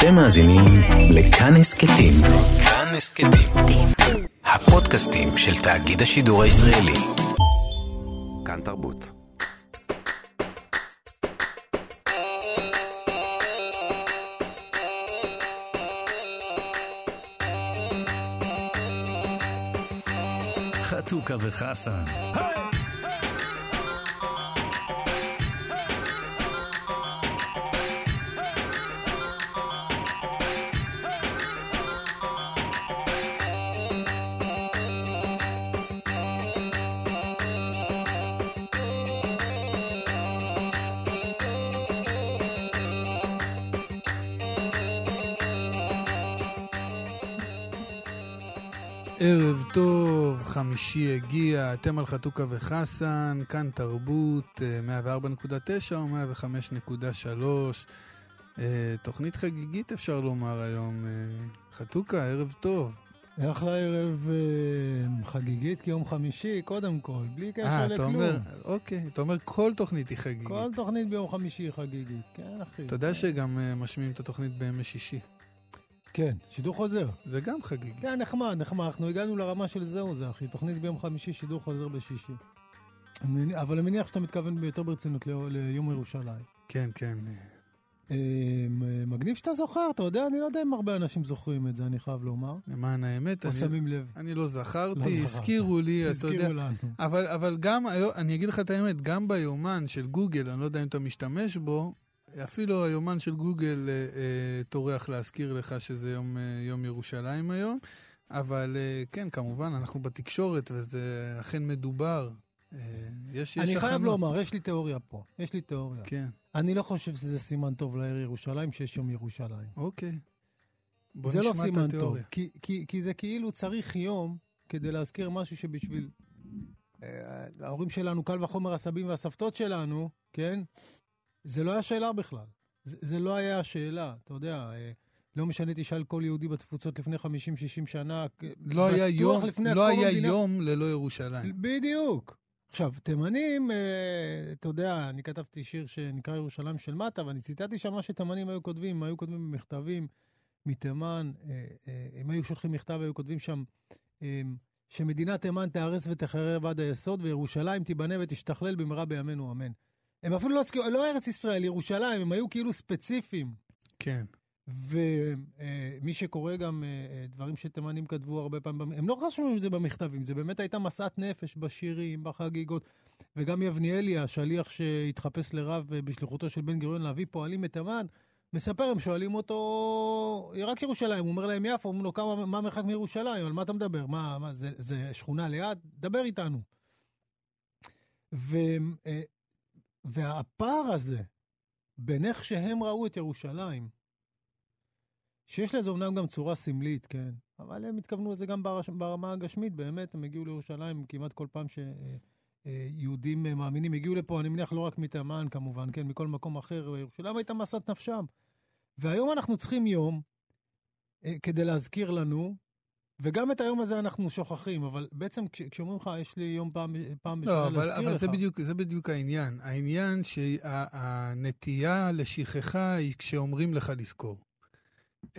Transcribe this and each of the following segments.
אתם מאזינים לכאן הסכתים. כאן הסכתים. הפודקאסטים של תאגיד השידור הישראלי. כאן תרבות. חתוכה וחסן. ערב חמישי הגיע, אתם על חתוכה וחסן, כאן תרבות, אה, 104.9 או 105.3. אה, תוכנית חגיגית אפשר לומר היום. אה, חתוכה, ערב טוב. אחלה ערב אה, חגיגית כיום חמישי, קודם כל, בלי קשר אה, אתה לכלום. אומר, אוקיי, אתה אומר כל תוכנית היא חגיגית. כל תוכנית ביום חמישי היא חגיגית, כן אחי. אתה יודע שגם אה, משמיעים את התוכנית בימי שישי. כן, שידור חוזר. זה גם חגיגי. כן, נחמד, נחמד, אנחנו הגענו לרמה של זהו זה, אחי. תוכנית ביום חמישי, שידור חוזר בשישי. אבל אני מניח שאתה מתכוון ביותר ברצינות ליום ירושלים. כן, כן. אה, מגניב שאתה זוכר, אתה יודע, אני לא יודע אם הרבה אנשים זוכרים את זה, אני חייב לומר. למען האמת, או אני- שמים לב. אני לא זכרתי, לא. הזכירו לי, אתה יודע. הזכירו לנו. אבל, אבל גם, אני אגיד לך את האמת, גם ביומן של גוגל, אני לא יודע אם אתה משתמש בו, אפילו היומן של גוגל אה, אה, טורח להזכיר לך שזה יום, אה, יום ירושלים היום. אבל אה, כן, כמובן, אנחנו בתקשורת וזה אכן מדובר. אה, יש, יש אני חייב הכנות. לומר, יש לי תיאוריה פה. יש לי תיאוריה. כן, אני לא חושב שזה סימן טוב לעיר ירושלים שיש יום ירושלים. אוקיי. בוא זה לא סימן טוב, התיאוריה. כי, כי, כי זה כאילו צריך יום כדי להזכיר משהו שבשביל... ההורים שלנו, קל וחומר הסבים והסבתות שלנו, כן? זה לא היה שאלה בכלל. זה, זה לא היה השאלה, אתה יודע. אה, לא משנה, תשאל כל יהודי בתפוצות לפני 50-60 שנה. לא היה יום, לא היה המדינה. יום ללא ירושלים. בדיוק. עכשיו, תימנים, אה, אתה יודע, אני כתבתי שיר שנקרא ירושלים של מטה, ואני ציטטתי שם מה שתימנים היו כותבים, הם היו כותבים במכתבים מתימן, אה, אה, הם היו שולחים מכתב, היו כותבים שם אה, שמדינת תימן תיהרס ותחרב עד היסוד, וירושלים תיבנה ותשתכלל במהרה בימינו אמן. הם אפילו לא הזכירו, לא ארץ ישראל, ירושלים, הם היו כאילו ספציפיים. כן. ומי שקורא גם אה, אה, דברים שתימנים כתבו הרבה פעמים, הם לא רשמו את זה במכתבים, זה באמת הייתה משאת נפש בשירים, בחגיגות. וגם יבניאלי, השליח שהתחפש לרב אה, בשליחותו של בן גוריון להביא פועלים מתימן, מספר, הם שואלים אותו, רק ירושלים, הוא אומר להם יפו, אומרים לו, כמה, מה המרחק מירושלים, על מה אתה מדבר? מה, מה זה, זה שכונה ליד? דבר איתנו. ו, אה, והפער הזה בין איך שהם ראו את ירושלים, שיש לזה אומנם גם צורה סמלית, כן, אבל הם התכוונו לזה גם. ברמה הגשמית, באמת, הם הגיעו לירושלים כמעט כל פעם שיהודים מאמינים הגיעו לפה, אני מניח לא רק מתימן כמובן, כן, מכל מקום אחר, ירושלים הייתה משאת נפשם. והיום אנחנו צריכים יום אה, כדי להזכיר לנו, וגם את היום הזה אנחנו שוכחים, אבל בעצם כש- כשאומרים לך, יש לי יום פעם, פעם בשנה לא, אבל, להזכיר אבל לך. זה, בדיוק, זה בדיוק העניין. העניין שהנטייה לשכחה היא כשאומרים לך לזכור. Uh,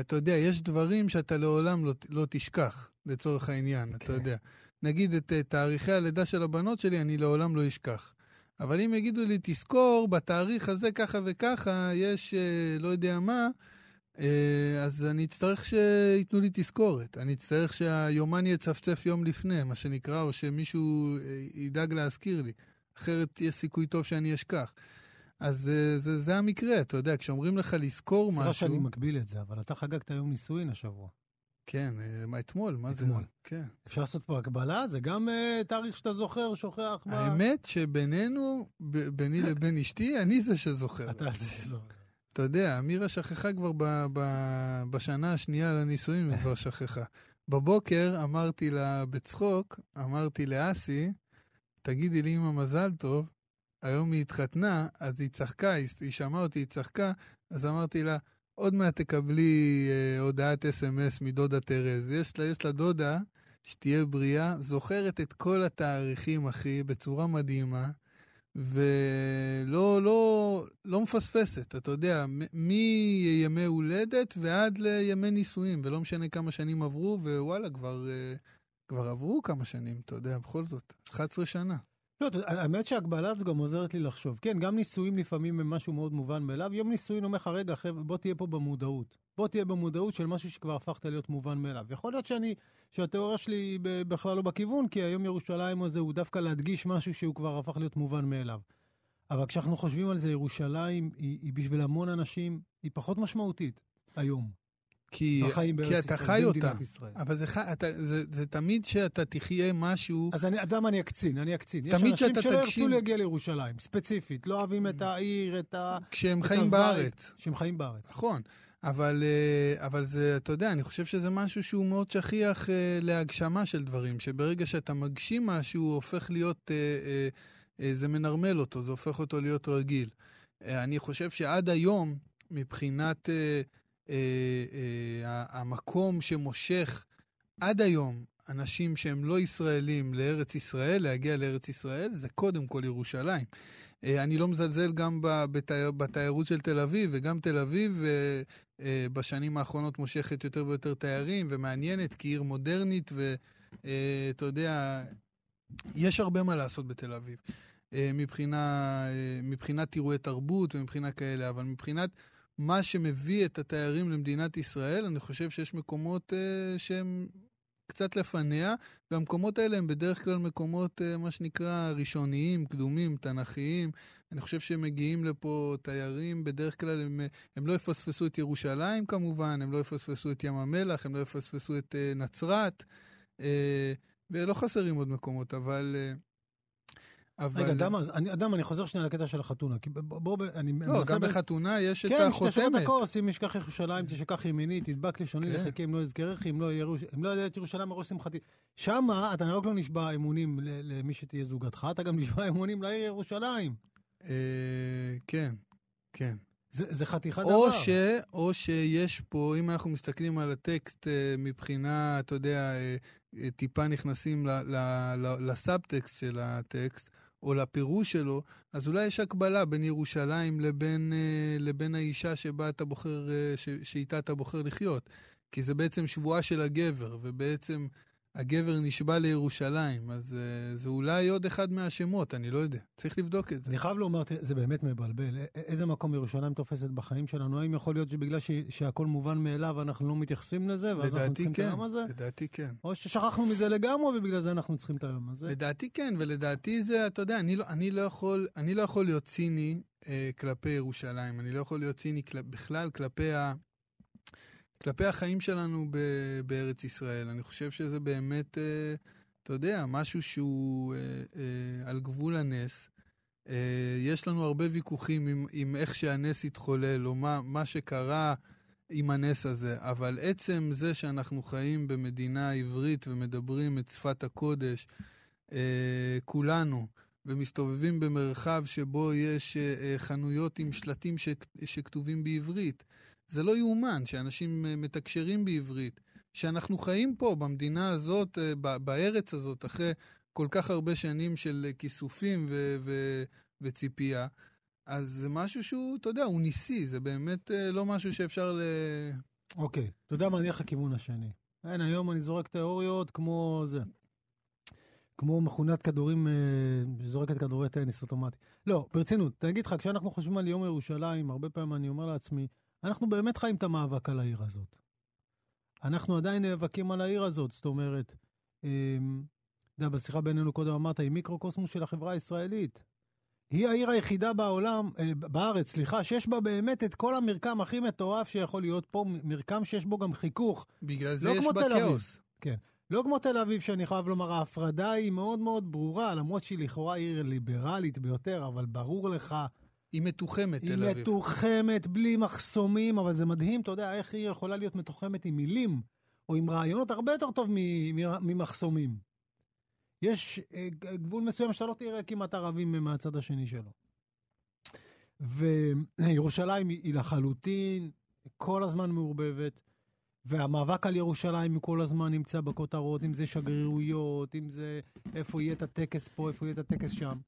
אתה יודע, יש דברים שאתה לעולם לא, לא תשכח, לצורך העניין, אתה כן. יודע. נגיד את uh, תאריכי הלידה של הבנות שלי, אני לעולם לא אשכח. אבל אם יגידו לי, תזכור, בתאריך הזה ככה וככה, יש uh, לא יודע מה, אז אני אצטרך שייתנו לי תזכורת. אני אצטרך שהיומן יצפצף יום לפני, מה שנקרא, או שמישהו uh, ידאג להזכיר לי. אחרת יש סיכוי טוב שאני אשכח. אז uh, זה, זה המקרה, אתה יודע, כשאומרים לך לזכור סליחה משהו... שאני מגביל את זה, אבל אתה חגגת יום נישואין השבוע. כן, אה, מה, אתמול, מה זה? אתמול. כן. אפשר לעשות פה הקבלה? זה גם uh, תאריך שאתה זוכר, שוכח ב... האמת שבינינו, ב- ביני לבין אשתי, אני זה שזוכר. אתה זה שזוכר. אתה יודע, אמירה שכחה כבר ב- ב- בשנה השנייה לנישואין, היא כבר שכחה. בבוקר אמרתי לה בצחוק, אמרתי לאסי, תגידי לי אמא מזל טוב, היום היא התחתנה, אז היא צחקה, היא, היא שמעה אותי, היא צחקה, אז אמרתי לה, עוד מעט תקבלי אה, הודעת אס.אם.אס מדודה תרז. יש לה, יש לה דודה שתהיה בריאה, זוכרת את כל התאריכים, אחי, בצורה מדהימה, ולא לא, לא מפספסת, אתה יודע, מימי הולדת ועד לימי נישואים, ולא משנה כמה שנים עברו, ווואלה, כבר, אה, כבר עברו כמה שנים, אתה יודע, בכל זאת, 11 שנה. לא, האמת שההגבלה הזו גם עוזרת לי לחשוב. כן, גם נישואים לפעמים הם משהו מאוד מובן מאליו. יום נישואים אומר לך, רגע, חבר'ה, בוא תהיה פה במודעות. בוא תהיה במודעות של משהו שכבר הפכת להיות מובן מאליו. יכול להיות שאני, שהתיאוריה שלי בכלל לא בכיוון, כי היום ירושלים הזה הוא דווקא להדגיש משהו שהוא כבר הפך להיות מובן מאליו. אבל כשאנחנו חושבים על זה, ירושלים היא, היא בשביל המון אנשים, היא פחות משמעותית היום. כי, כי אתה חי אותה. ישראל. אבל זה, אתה, זה, זה תמיד שאתה תחיה משהו... אז אני, אדם, אני אקצין, אני אקצין. יש אנשים שלא תגשים... ירצו להגיע לירושלים, ספציפית, לא אוהבים את העיר, את ה... כשהם חיים הווי, בארץ. כשהם חיים בארץ. נכון. אבל, אה, אבל זה, אתה יודע, אני חושב שזה משהו שהוא מאוד שכיח אה, להגשמה של דברים, שברגע שאתה מגשים משהו, הוא הופך להיות, אה, זה מנרמל אותו, זה הופך אותו להיות רגיל. אני חושב שעד היום, מבחינת המקום שמושך עד היום אנשים שהם לא ישראלים לארץ ישראל, להגיע לארץ ישראל, זה קודם כל ירושלים. אה, אני לא מזלזל גם בתיירות של תל אביב, וגם תל אביב אה, אה, בשנים האחרונות מושכת יותר ויותר תיירים, ומעניינת כעיר מודרנית, ואתה יודע, יש הרבה מה לעשות בתל אביב. מבחינה, מבחינת אירועי תרבות ומבחינה כאלה, אבל מבחינת מה שמביא את התיירים למדינת ישראל, אני חושב שיש מקומות שהם קצת לפניה, והמקומות האלה הם בדרך כלל מקומות, אה, מה שנקרא, ראשוניים, קדומים, תנכיים. אני חושב שהם מגיעים לפה תיירים, בדרך כלל הם, הם לא יפספסו את ירושלים כמובן, הם לא יפספסו את ים המלח, הם לא יפספסו את uh, נצרת, uh, ולא חסרים עוד מקומות, אבל... Uh. רגע, אדם, אני, אדם, אני חוזר שנייה לקטע של החתונה. כי בוא, אני לא, גם ב... בחתונה יש כן, את החותמת. כן, כשאתה הכוס, אם ישכח ירושלים, תשכח ימיני, תדבק לשוני כן. לחכי, אם לא יזכרך, אם לא. אם לא את ירושלים מראש שמחתי. שמה אתה רק לא נשבע אמונים למי שתהיה זוגתך, אתה גם נשבע אמונים לעיר ירושלים. אה, כן, כן. זה, זה חתיכת דבר. ש, או שיש פה, אם אנחנו מסתכלים על הטקסט אה, מבחינה, אתה יודע, אה, טיפה נכנסים לסאבטקסט של הטקסט, או לפירוש שלו, אז אולי יש הקבלה בין ירושלים לבין, אה, לבין האישה שבה אתה בוחר, אה, ש, שאיתה אתה בוחר לחיות. כי זה בעצם שבועה של הגבר, ובעצם הגבר נשבע לירושלים, אז uh, זה אולי עוד אחד מהשמות, אני לא יודע. צריך לבדוק את זה. אני חייב לומר, זה באמת מבלבל. איזה מקום ירושלים תופסת בחיים שלנו? האם יכול להיות שבגלל ש- שהכל מובן מאליו אנחנו לא מתייחסים לזה, ואז אנחנו צריכים כן, את היום הזה? לדעתי כן. או ששכחנו מזה לגמרי, ובגלל זה אנחנו צריכים את היום הזה? לדעתי כן, ולדעתי זה, אתה יודע, אני לא, אני לא, יכול, אני לא יכול להיות ציני אה, כלפי ירושלים. אני לא יכול להיות ציני כל, בכלל כלפי ה... כלפי החיים שלנו ב- בארץ ישראל. אני חושב שזה באמת, אה, אתה יודע, משהו שהוא אה, אה, על גבול הנס. אה, יש לנו הרבה ויכוחים עם, עם איך שהנס התחולל, או מה, מה שקרה עם הנס הזה, אבל עצם זה שאנחנו חיים במדינה עברית ומדברים את שפת הקודש, אה, כולנו, ומסתובבים במרחב שבו יש אה, אה חנויות עם שלטים שכתובים בעברית, זה לא יאומן שאנשים אה, מתקשרים בעברית, שאנחנו חיים פה במדינה הזאת, אה, בארץ הזאת, אחרי כל כך הרבה שנים של אה, כיסופים ו- ו- וציפייה. אז זה משהו שהוא, אתה יודע, הוא ניסי, זה באמת לא משהו שאפשר ל... אוקיי, okay. אתה יודע מה, אני אלך לכיוון השני. אין, היום אני זורק תיאוריות כמו זה. כמו מכונת כדורים שזורקת כדורי טניס אוטומטי. לא, ברצינות, אני אגיד לך, כשאנחנו חושבים על יום ירושלים, הרבה פעמים אני אומר לעצמי, אנחנו באמת חיים את המאבק על העיר הזאת. אנחנו עדיין נאבקים על העיר הזאת, זאת אומרת, אמ, אתה יודע, בשיחה בינינו קודם אמרת, היא מיקרוקוסמוס של החברה הישראלית. היא העיר היחידה בעולם, אה, בארץ, סליחה, שיש בה באמת את כל המרקם הכי מטורף שיכול להיות פה, מרקם שיש בו גם חיכוך. בגלל זה לא יש בה כאוס. כן. לא כמו תל אביב, שאני חייב לומר, ההפרדה היא מאוד מאוד ברורה, למרות שהיא לכאורה עיר ליברלית ביותר, אבל ברור לך היא מתוחמת, תל אביב. היא מתוחמת בלי מחסומים, אבל זה מדהים, אתה יודע, איך היא יכולה להיות מתוחמת עם מילים, או עם רעיונות הרבה יותר טוב ממחסומים. יש אה, גבול מסוים שאתה לא תראה כמעט ערבים מהצד השני שלו. וירושלים היא לחלוטין כל הזמן מעורבבת, והמאבק על ירושלים כל הזמן נמצא בכותרות, אם זה שגרירויות, אם זה איפה יהיה את הטקס פה, איפה יהיה את הטקס שם.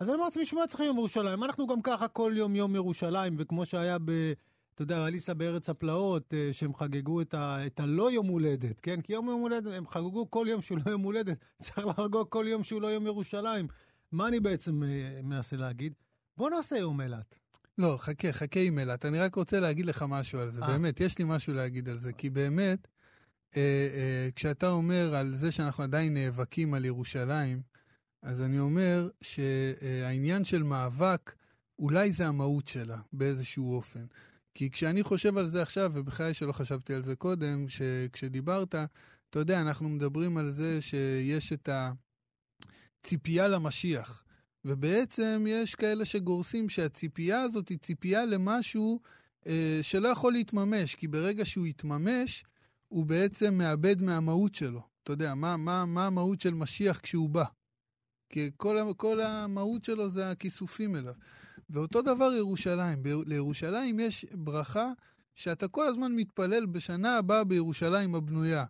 אז אני אומר לעצמי, שמע, צריך יום ירושלים. אנחנו גם ככה כל יום יום ירושלים, וכמו שהיה ב... אתה יודע, אליסה בארץ הפלאות, אה, שהם חגגו את, ה, את הלא יום הולדת, כן? כי יום יום הולדת, הם חגגו כל יום שהוא לא יום הולדת, צריך לחגוג כל יום שהוא לא יום ירושלים. מה אני בעצם אה, מנסה להגיד? בוא נעשה יום אילת. לא, חכה, חכה עם אילת. אני רק רוצה להגיד לך משהו על זה. אה. באמת, יש לי משהו להגיד על זה. כי באמת, אה, אה, כשאתה אומר על זה שאנחנו עדיין נאבקים על ירושלים, אז אני אומר שהעניין של מאבק, אולי זה המהות שלה, באיזשהו אופן. כי כשאני חושב על זה עכשיו, ובכלל שלא חשבתי על זה קודם, כשדיברת, אתה יודע, אנחנו מדברים על זה שיש את הציפייה למשיח. ובעצם יש כאלה שגורסים שהציפייה הזאת היא ציפייה למשהו אה, שלא יכול להתממש, כי ברגע שהוא יתממש, הוא בעצם מאבד מהמהות שלו. אתה יודע, מה, מה, מה המהות של משיח כשהוא בא? כי כל, כל המהות שלו זה הכיסופים אליו. ואותו דבר ירושלים. לירושלים יש ברכה שאתה כל הזמן מתפלל בשנה הבאה בירושלים הבנויה.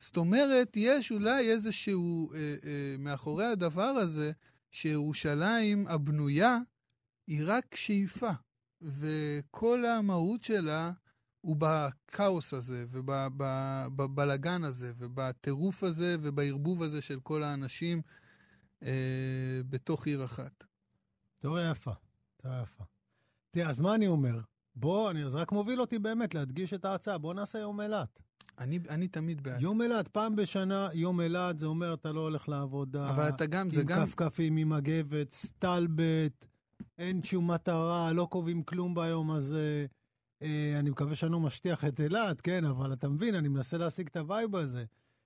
זאת אומרת, יש אולי איזשהו, אה, אה, מאחורי הדבר הזה, שירושלים הבנויה היא רק שאיפה, וכל המהות שלה הוא בכאוס הזה, ובבלגן הזה, ובטירוף הזה, ובערבוב הזה של כל האנשים אה, בתוך עיר אחת. תיאוריה יפה, תיאוריה יפה. תראה, אז מה אני אומר? בוא, אני, אז רק מוביל אותי באמת להדגיש את ההצעה, בוא נעשה יום אילת. אני, אני תמיד בעד. יום אילת, פעם בשנה, יום אילת, זה אומר אתה לא הולך לעבודה. אבל אתה גם, זה גם... עם כפכפים, עם מגבת, סטלבט, אין שום מטרה, לא קובעים כלום ביום הזה. אה, אני מקווה שאני לא משטיח את אילת, כן, אבל אתה מבין, אני מנסה להשיג את ה vibe הזה.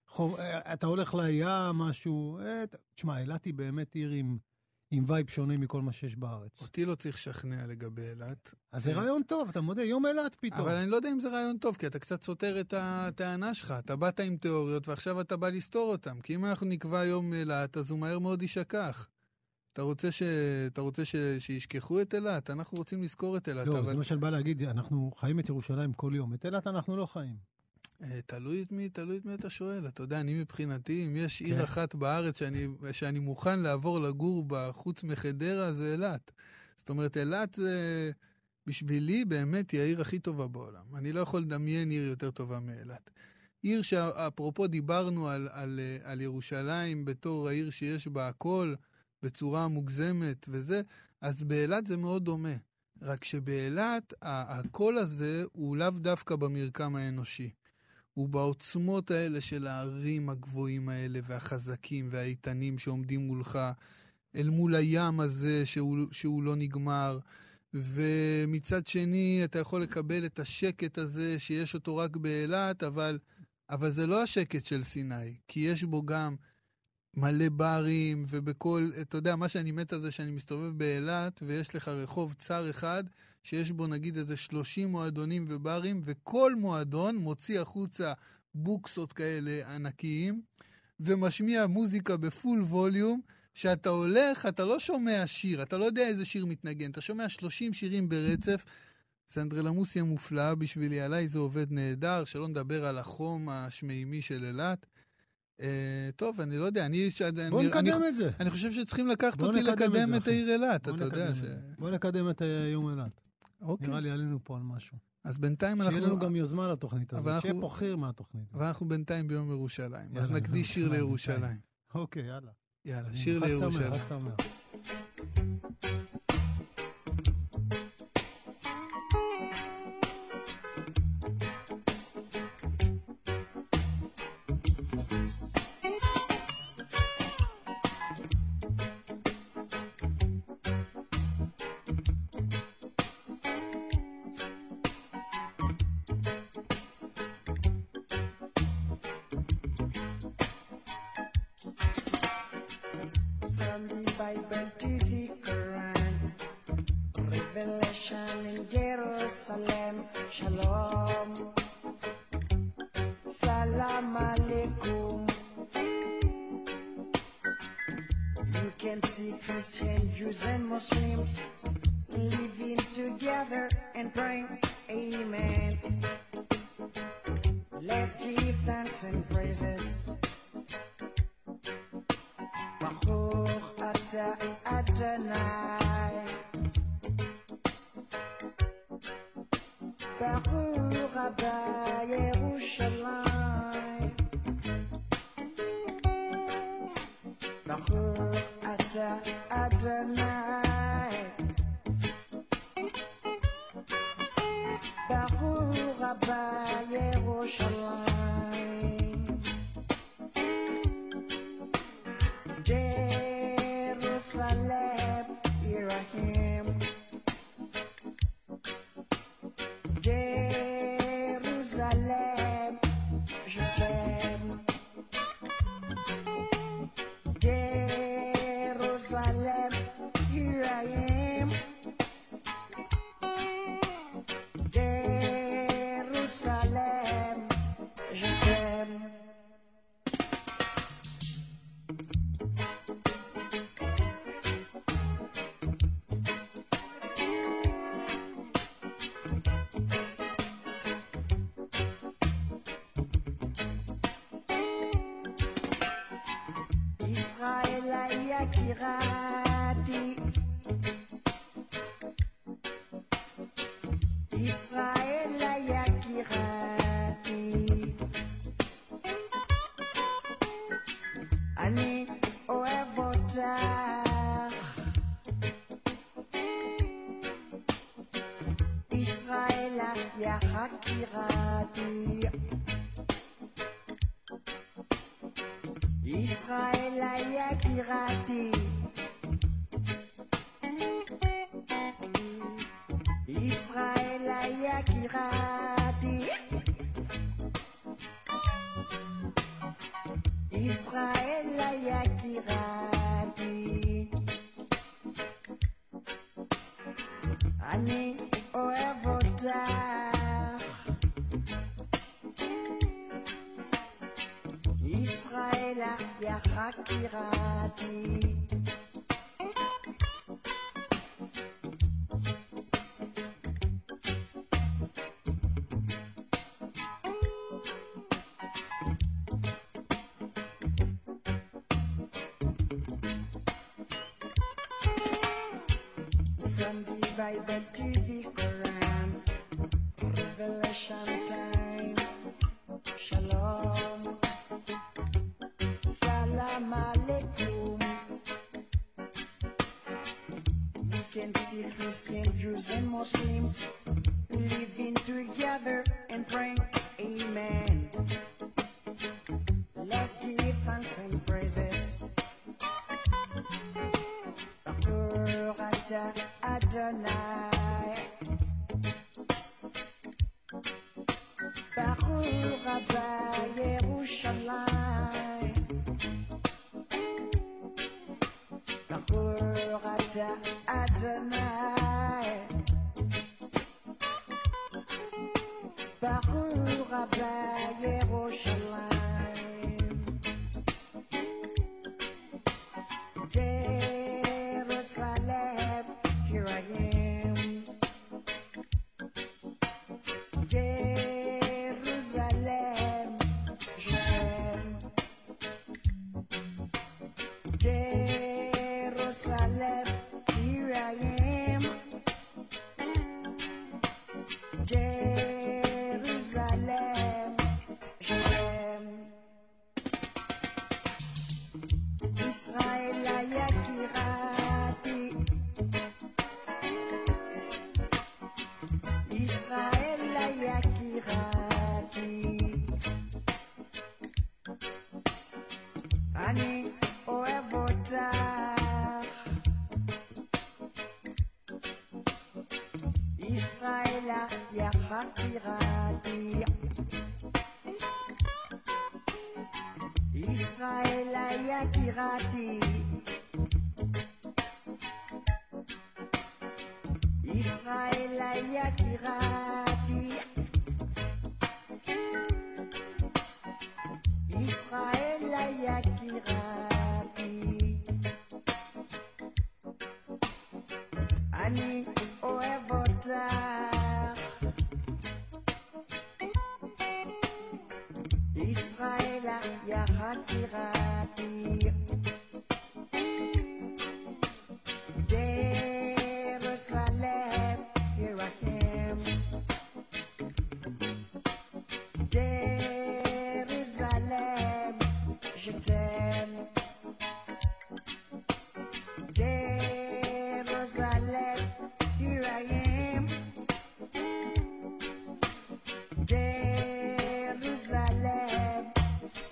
חוף, אה, אתה הולך לים, משהו... אה, תשמע, אילת היא באמת עיר עם... עם vibe שונה מכל מה שיש בארץ. אותי לא צריך לשכנע לגבי אילת. אז זה רעיון טוב, אתה מודה, יום אילת פתאום. אבל אני לא יודע אם זה רעיון טוב, כי אתה קצת סותר את הטענה שלך. אתה באת עם תיאוריות ועכשיו אתה בא לסתור אותן. כי אם אנחנו נקבע יום אילת, אז הוא מהר מאוד יישכח. אתה רוצה, ש... אתה רוצה ש... שישכחו את אילת? אנחנו רוצים לזכור את אילת. לא, אבל... זה מה שאני בא להגיד, אנחנו חיים את ירושלים כל יום. את אילת אנחנו לא חיים. אה, תלוי את מי, תלוי את מי אתה שואל. אתה יודע, אני מבחינתי, אם יש עיר כן. אחת בארץ שאני, שאני מוכן לעבור לגור בה חוץ מחדרה, זה אילת. זאת אומרת, אילת זה, בשבילי באמת היא העיר הכי טובה בעולם. אני לא יכול לדמיין עיר יותר טובה מאילת. עיר שאפרופו דיברנו על, על, על ירושלים בתור העיר שיש בה הכל בצורה מוגזמת וזה, אז באילת זה מאוד דומה. רק שבאילת הקול הזה הוא לאו דווקא במרקם האנושי. הוא בעוצמות האלה של הערים הגבוהים האלה, והחזקים והאיתנים שעומדים מולך, אל מול הים הזה שהוא, שהוא לא נגמר. ומצד שני, אתה יכול לקבל את השקט הזה שיש אותו רק באילת, אבל, אבל זה לא השקט של סיני, כי יש בו גם מלא ברים, ובכל, אתה יודע, מה שאני מת על זה שאני מסתובב באילת, ויש לך רחוב צר אחד, שיש בו נגיד איזה 30 מועדונים וברים, וכל מועדון מוציא החוצה בוקסות כאלה ענקיים, ומשמיע מוזיקה בפול ווליום, שאתה הולך, אתה לא שומע שיר, אתה לא יודע איזה שיר מתנגן, אתה שומע 30 שירים ברצף. זה אנדרלמוסיה מופלאה בשבילי, עליי זה עובד נהדר, שלא נדבר על החום השמימי של אילת. Uh, טוב, אני לא יודע, אני... בוא אני, נקדם אני, את זה. אני חושב שצריכים לקחת אותי לקדם את, את העיר אילת, אתה יודע ש... בוא נקדם את יום אילת. אוקיי. נראה לי עלינו פה על משהו. אז בינתיים אנחנו... שיהיה לנו גם יוזמה לתוכנית הזאת, שיהיה פה חיר מהתוכנית. אבל אנחנו בינתיים ביום ירושלים, אז נקדיש שיר לירושלים. אוקיי, יאללה. יאללה, שיר לירושלים. חג שמח, חג שמח. Salam. You can see Christian, Jews and Muslims living together and praying. Amen. Let's give thanks and praises. אוהב אותך ישראל יקירתי Christians, Jews, and Muslims Jérusalem, je t'aime. Jérusalem, here I am. Jérusalem,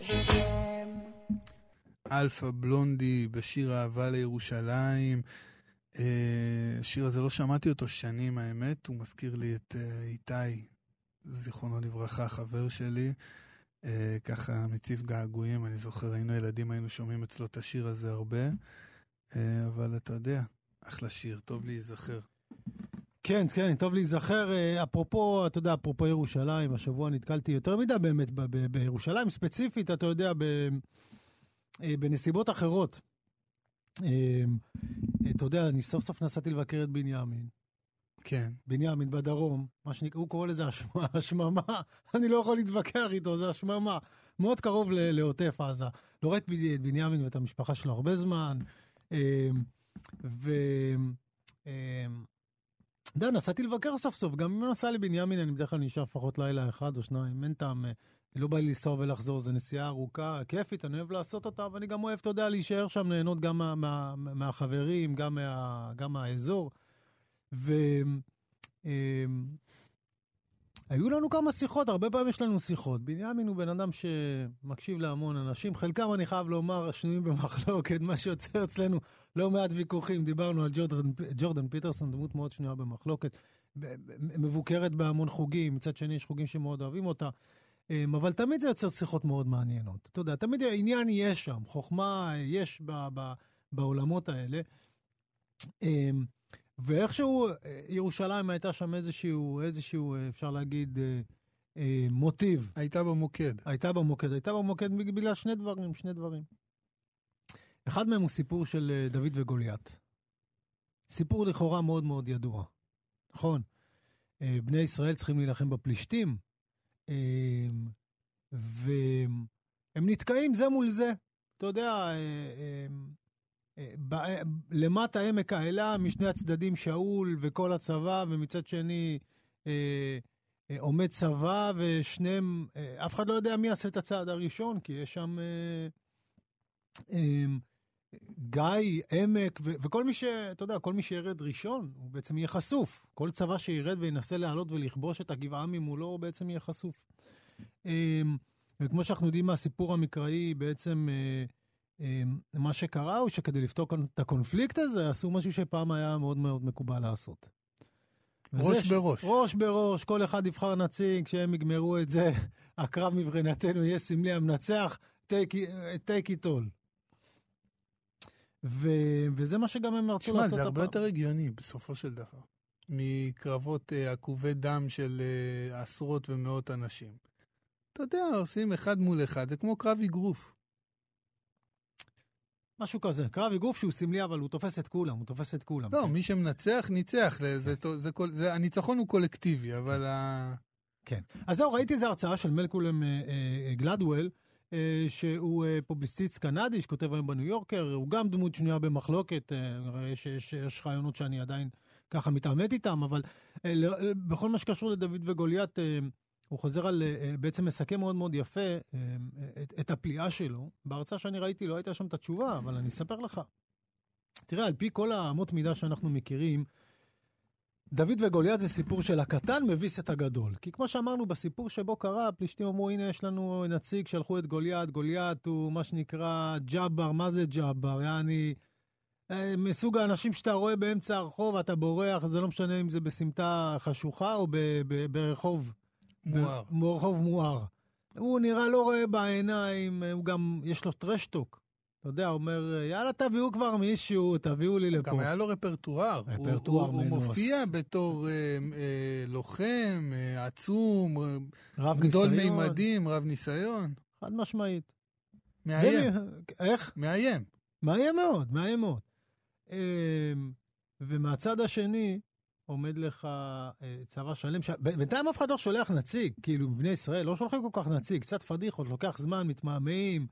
je t'aime. אלפא בלונדי בשיר אהבה לירושלים. אה, השיר הזה, לא שמעתי אותו שנים, האמת. הוא מזכיר לי את אה, איתי, זיכרונו לברכה, חבר שלי. אה, ככה מציב געגועים, אני זוכר, היינו ילדים, היינו שומעים אצלו את השיר הזה הרבה. אה, אבל אתה יודע, אחלה שיר, טוב להיזכר. כן, כן, טוב להיזכר. אה, אפרופו, אתה יודע, אפרופו ירושלים, השבוע נתקלתי יותר מדי באמת ב- ב- בירושלים ספציפית, אתה יודע, ב- אה, בנסיבות אחרות. אה, אתה יודע, אני סוף סוף נסעתי לבקר את בנימין. כן. בנימין בדרום, מה שנקרא, הוא קורא לזה השמ- השממה, אני לא יכול להתווכח איתו, זה השממה. מאוד קרוב ל- לעוטף עזה. לא ראיתי את בנימין ואת המשפחה שלו הרבה זמן, אה, ו... אתה יודע, נסעתי לבקר סוף סוף, גם אם נוסע לבנימין, אני בדרך כלל נשאר לפחות לילה אחד או שניים, אין טעם, אה, לא בא לי לנסוע ולחזור, זו נסיעה ארוכה, כיפית, אני אוהב לעשות אותה, ואני גם אוהב, אתה יודע, להישאר שם, ליהנות גם מה, מה, מהחברים, גם, מה, גם מהאזור. אמ, היו לנו כמה שיחות, הרבה פעמים יש לנו שיחות. בנימין הוא בן אדם שמקשיב להמון אנשים, חלקם, אני חייב לומר, שנויים במחלוקת, מה שיוצר אצלנו לא מעט ויכוחים. דיברנו על ג'ורדן, ג'ורדן פיטרסון, דמות מאוד שנויה במחלוקת, מבוקרת בהמון חוגים, מצד שני יש חוגים שמאוד אוהבים אותה. אמ, אבל תמיד זה יוצר שיחות מאוד מעניינות. אתה יודע, תמיד העניין יש שם, חוכמה יש ב- ב- בעולמות האלה. ואיכשהו אה, ירושלים הייתה שם איזשהו, איזשהו, אה, אפשר להגיד, אה, אה, מוטיב. הייתה במוקד. הייתה במוקד. הייתה במוקד בגלל שני דברים, שני דברים. אחד מהם הוא סיפור של אה, דוד וגוליית. סיפור לכאורה מאוד מאוד ידוע, נכון? אה, בני ישראל צריכים להילחם בפלישתים, אה, והם נתקעים זה מול זה. אתה יודע, אה, למטה עמק האלה, משני הצדדים שאול וכל הצבא, ומצד שני אה, אה, עומד צבא, ושניהם, אה, אף אחד לא יודע מי יעשה את הצעד הראשון, כי יש שם אה, אה, גיא, עמק, ו- וכל מי ש... אתה יודע, כל מי שירד ראשון, הוא בעצם יהיה חשוף. כל צבא שירד וינסה לעלות ולכבוש את הגבעה ממולו, הוא בעצם יהיה חשוף. אה, וכמו שאנחנו יודעים מהסיפור המקראי, בעצם... אה, מה שקרה הוא שכדי לפתור את הקונפליקט הזה, עשו משהו שפעם היה מאוד מאוד מקובל לעשות. ראש בראש. ראש בראש, כל אחד יבחר נציג, כשהם יגמרו את זה, הקרב מבחינתנו יהיה סמלי המנצח, take it- all. ו- וזה מה שגם הם רצו לעשות זה הרבה הפעם. יותר הגיוני בסופו של דבר, מקרבות אה, עקובי דם של אה, עשרות ומאות אנשים. אתה יודע, עושים אחד מול אחד, זה כמו קרב אגרוף. משהו כזה, קרב אגרוף שהוא סמלי, אבל הוא תופס את כולם, הוא תופס את כולם. לא, כן. מי שמנצח, ניצח. זה, זה, זה, זה, זה, הניצחון הוא קולקטיבי, אבל ה... כן. אז זהו, ראיתי איזו הרצאה של מלקולם אה, אה, גלדוול, אה, שהוא אה, פובליציסט קנדי, שכותב היום בניו יורקר, הוא גם דמות שנויה במחלוקת, אה, יש, יש, יש רעיונות שאני עדיין ככה מתעמת איתם, אבל אה, ל- בכל מה שקשור לדוד וגוליית, אה, הוא חוזר על, אה, בעצם מסכם מאוד מאוד יפה אה, את, את הפליאה שלו. בהרצאה שאני ראיתי לא הייתה שם את התשובה, אבל אני אספר לך. תראה, על פי כל האמות מידה שאנחנו מכירים, דוד וגוליית זה סיפור של הקטן מביס את הגדול. כי כמו שאמרנו, בסיפור שבו קרה, הפלישתים אמרו, הנה יש לנו נציג, שלחו את גוליית, גוליית הוא מה שנקרא ג'אבר, מה זה ג'אבר? יעני, אה, מסוג האנשים שאתה רואה באמצע הרחוב, אתה בורח, זה לא משנה אם זה בסמטה חשוכה או ברחוב מואר. ב- ברחוב מואר. הוא נראה לא רואה בעיניים, הוא גם, יש לו טרשטוק. אתה יודע, הוא אומר, יאללה, תביאו כבר מישהו, תביאו לי לפה. גם היה לו רפרטואר. רפרטואר הוא, הוא. מופיע בתור אה, אה, לוחם, אה, עצום, רב גדול ניסיון. מימדים, רב ניסיון. חד משמעית. מאיים, ומי- איך? מאיים. מאיים מאוד, מאיים מאוד. אמ, ומהצד השני עומד לך אה, צבא שלם, ש- בינתיים אף אחד לא שולח נציג, כאילו, בני ישראל לא שולחים כל כך נציג, קצת פדיחות, לוקח זמן, מתמהמהים.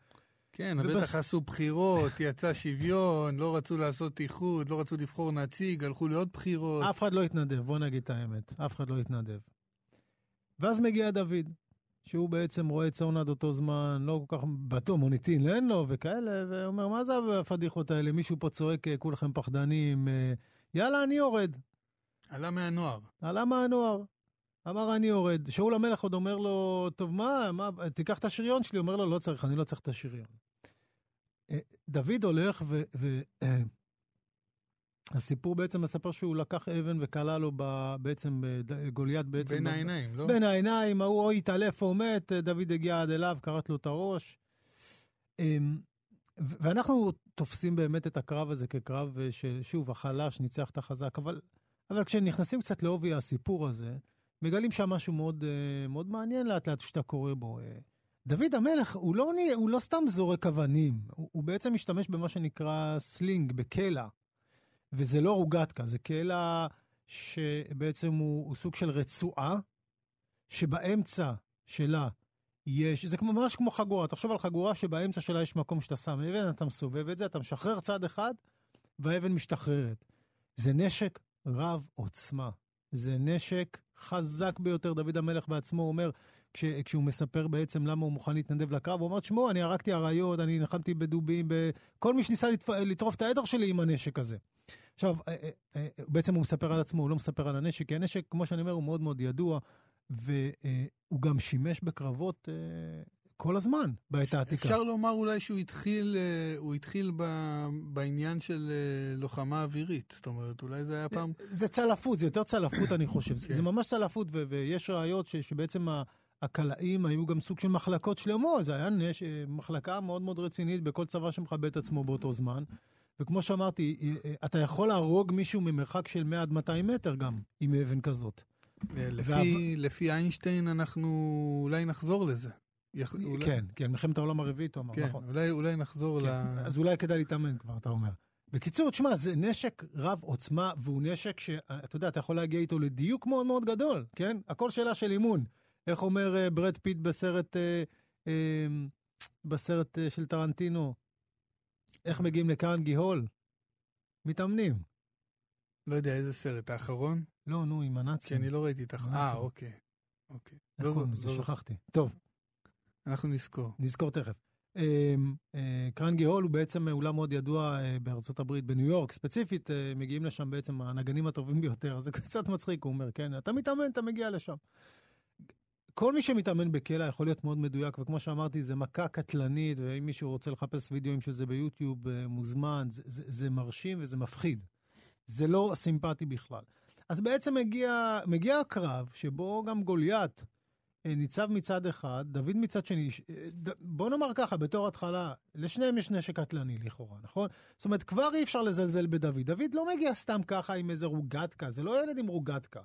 כן, ובס- בטח עשו בחירות, יצא שוויון, לא רצו לעשות איחוד, לא רצו לבחור נציג, הלכו לעוד בחירות. אף אחד לא התנדב, בוא נגיד את האמת, אף אחד לא התנדב. ואז מגיע דוד. שהוא בעצם רואה צאן עד אותו זמן, לא כל כך בטוח, מוניטין אין לו וכאלה, ואומר, מה זה הפדיחות האלה? מישהו פה צועק, אה, כולכם פחדנים, אה, יאללה, אני יורד. עלה מהנוער. עלה מהנוער. אמר, אני יורד. שאול המלך עוד אומר לו, טוב, מה, מה, תיקח את השריון שלי. אומר לו, לא צריך, אני לא צריך את השריון. אה, דוד הולך ו... ו אה, הסיפור בעצם מספר שהוא לקח אבן וקלע לו ב, בעצם, ב- גוליית בעצם... בין ב- העיניים, לא? בין העיניים, ההוא או התעלף או מת, דוד הגיע עד אליו, כרת לו את הראש. אמ, ואנחנו תופסים באמת את הקרב הזה כקרב אה, ששוב, החלש ניצח את החזק, אבל, אבל כשנכנסים קצת לעובי הסיפור הזה, מגלים שם משהו מאוד, אה, מאוד מעניין לאט לאט שאתה קורא בו. אה. דוד המלך, הוא לא, הוא לא סתם זורק אבנים, הוא, הוא בעצם משתמש במה שנקרא sling, בקלע. וזה לא רוגטקה, זה קלע שבעצם הוא, הוא סוג של רצועה, שבאמצע שלה יש, זה ממש כמו חגורה, תחשוב על חגורה שבאמצע שלה יש מקום שאתה שם אבן, אתה מסובב את זה, אתה משחרר צד אחד, והאבן משתחררת. זה נשק רב עוצמה. זה נשק חזק ביותר. דוד המלך בעצמו אומר, כש, כשהוא מספר בעצם למה הוא מוכן להתנדב לקרב, הוא אומר, תשמעו, אני הרגתי אריות, אני נלחמתי בדובים, בכל מי שניסה לטפ... לטרוף את העדר שלי עם הנשק הזה. עכשיו, אה, אה, אה, בעצם הוא מספר על עצמו, הוא לא מספר על הנשק, כי הנשק, כמו שאני אומר, הוא מאוד מאוד ידוע, והוא גם שימש בקרבות כל הזמן בעת העתיקה. אפשר לומר אולי שהוא התחיל, אה, הוא התחיל ב- בעניין של אה, לוחמה אווירית. זאת אומרת, אולי זה היה פעם... זה צלפות, זה יותר צלפות, אני חושב. זה, כן. זה ממש צלפות, ו- ויש ראיות ש- שבעצם הקלעים היו גם סוג של מחלקות שלמות. זה היה נש... מחלקה מאוד מאוד רצינית בכל צבא שמכבד את עצמו באותו זמן. וכמו שאמרתי, אה, אה, אתה יכול להרוג מישהו ממרחק של 100 עד 200 מטר גם, עם אבן כזאת. אה, לפי, לפי איינשטיין אנחנו אולי נחזור לזה. יח... אולי... כן, כן, מלחמת העולם הרביעית, הוא אמר, כן, נכון. אולי, אולי נחזור כן, ל... אז אולי כדאי להתאמן כבר, אתה אומר. בקיצור, תשמע, זה נשק רב עוצמה, והוא נשק שאתה יודע, אתה יכול להגיע איתו לדיוק מאוד מאוד גדול, כן? הכל שאלה של אימון. איך אומר אה, ברד פיט בסרט, אה, אה, בסרט אה, של טרנטינו? איך מגיעים לקרנגי הול? מתאמנים. לא יודע איזה סרט, האחרון? לא, נו, עם כי הנאצים. אני לא ראיתי את האחרון. אה, אוקיי. אוקיי. איך לא לזה? זו- שכחתי. טוב, אנחנו נזכור. נזכור תכף. אה, אה, קרנגי הול הוא בעצם אולם מאוד ידוע אה, בארצות הברית, בניו יורק ספציפית, אה, מגיעים לשם בעצם הנגנים הטובים ביותר, זה קצת מצחיק, הוא אומר, כן, אתה מתאמן, אתה מגיע לשם. כל מי שמתאמן בקלע יכול להיות מאוד מדויק, וכמו שאמרתי, זה מכה קטלנית, ואם מישהו רוצה לחפש וידאוים של זה ביוטיוב, אה, מוזמן, זה, זה, זה מרשים וזה מפחיד. זה לא סימפטי בכלל. אז בעצם מגיע, מגיע הקרב שבו גם גוליית אה, ניצב מצד אחד, דוד מצד שני. אה, בוא נאמר ככה, בתור התחלה, לשניהם יש נשק קטלני לכאורה, נכון? זאת אומרת, כבר אי אפשר לזלזל בדוד. דוד לא מגיע סתם ככה עם איזה רוגטקה, זה לא ילד עם רוגטקה.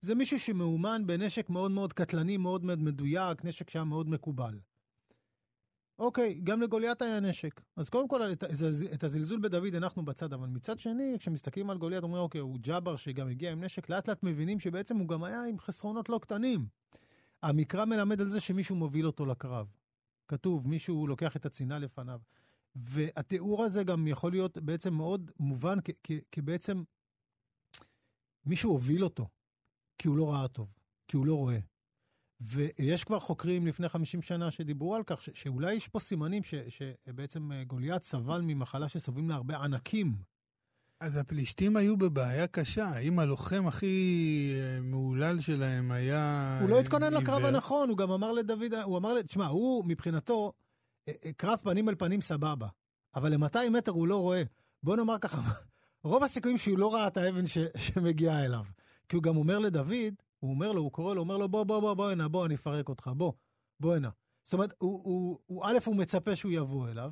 זה מישהו שמאומן בנשק מאוד מאוד קטלני, מאוד מאוד מדויק, נשק שהיה מאוד מקובל. אוקיי, גם לגוליית היה נשק. אז קודם כל, את, את הזלזול בדוד הנחנו בצד, אבל מצד שני, כשמסתכלים על גוליית, אומרים, אוקיי, הוא ג'אבר שגם הגיע עם נשק, לאט לאט מבינים שבעצם הוא גם היה עם חסרונות לא קטנים. המקרא מלמד על זה שמישהו מוביל אותו לקרב. כתוב, מישהו לוקח את הצינה לפניו. והתיאור הזה גם יכול להיות בעצם מאוד מובן, כי בעצם מישהו הוביל אותו, כי הוא לא ראה טוב, כי הוא לא רואה. ויש כבר חוקרים לפני 50 שנה שדיברו על כך, שאולי יש פה סימנים שבעצם אה, גוליית סבל ממחלה שסובלים לה הרבה ענקים. אז הפלישתים היו בבעיה קשה. האם הלוחם הכי אה, מהולל שלהם היה... הוא לא התכונן לקרב? הנכון, הוא גם אמר לדוד, הוא אמר, תשמע, הוא מבחינתו, אה, אה, קרב פנים אל פנים סבבה, אבל ל-200 מטר הוא לא רואה. בוא נאמר ככה, רוב הסיכויים שהוא לא ראה את האבן ש- שמגיעה אליו. כי הוא גם אומר לדוד, הוא אומר לו, הוא קורא לו, אומר לו, בוא, בוא, בוא, בוא הנה, בוא, אני אפרק אותך, בוא, בוא הנה. זאת אומרת, הוא, הוא, הוא, א', הוא מצפה שהוא יבוא אליו,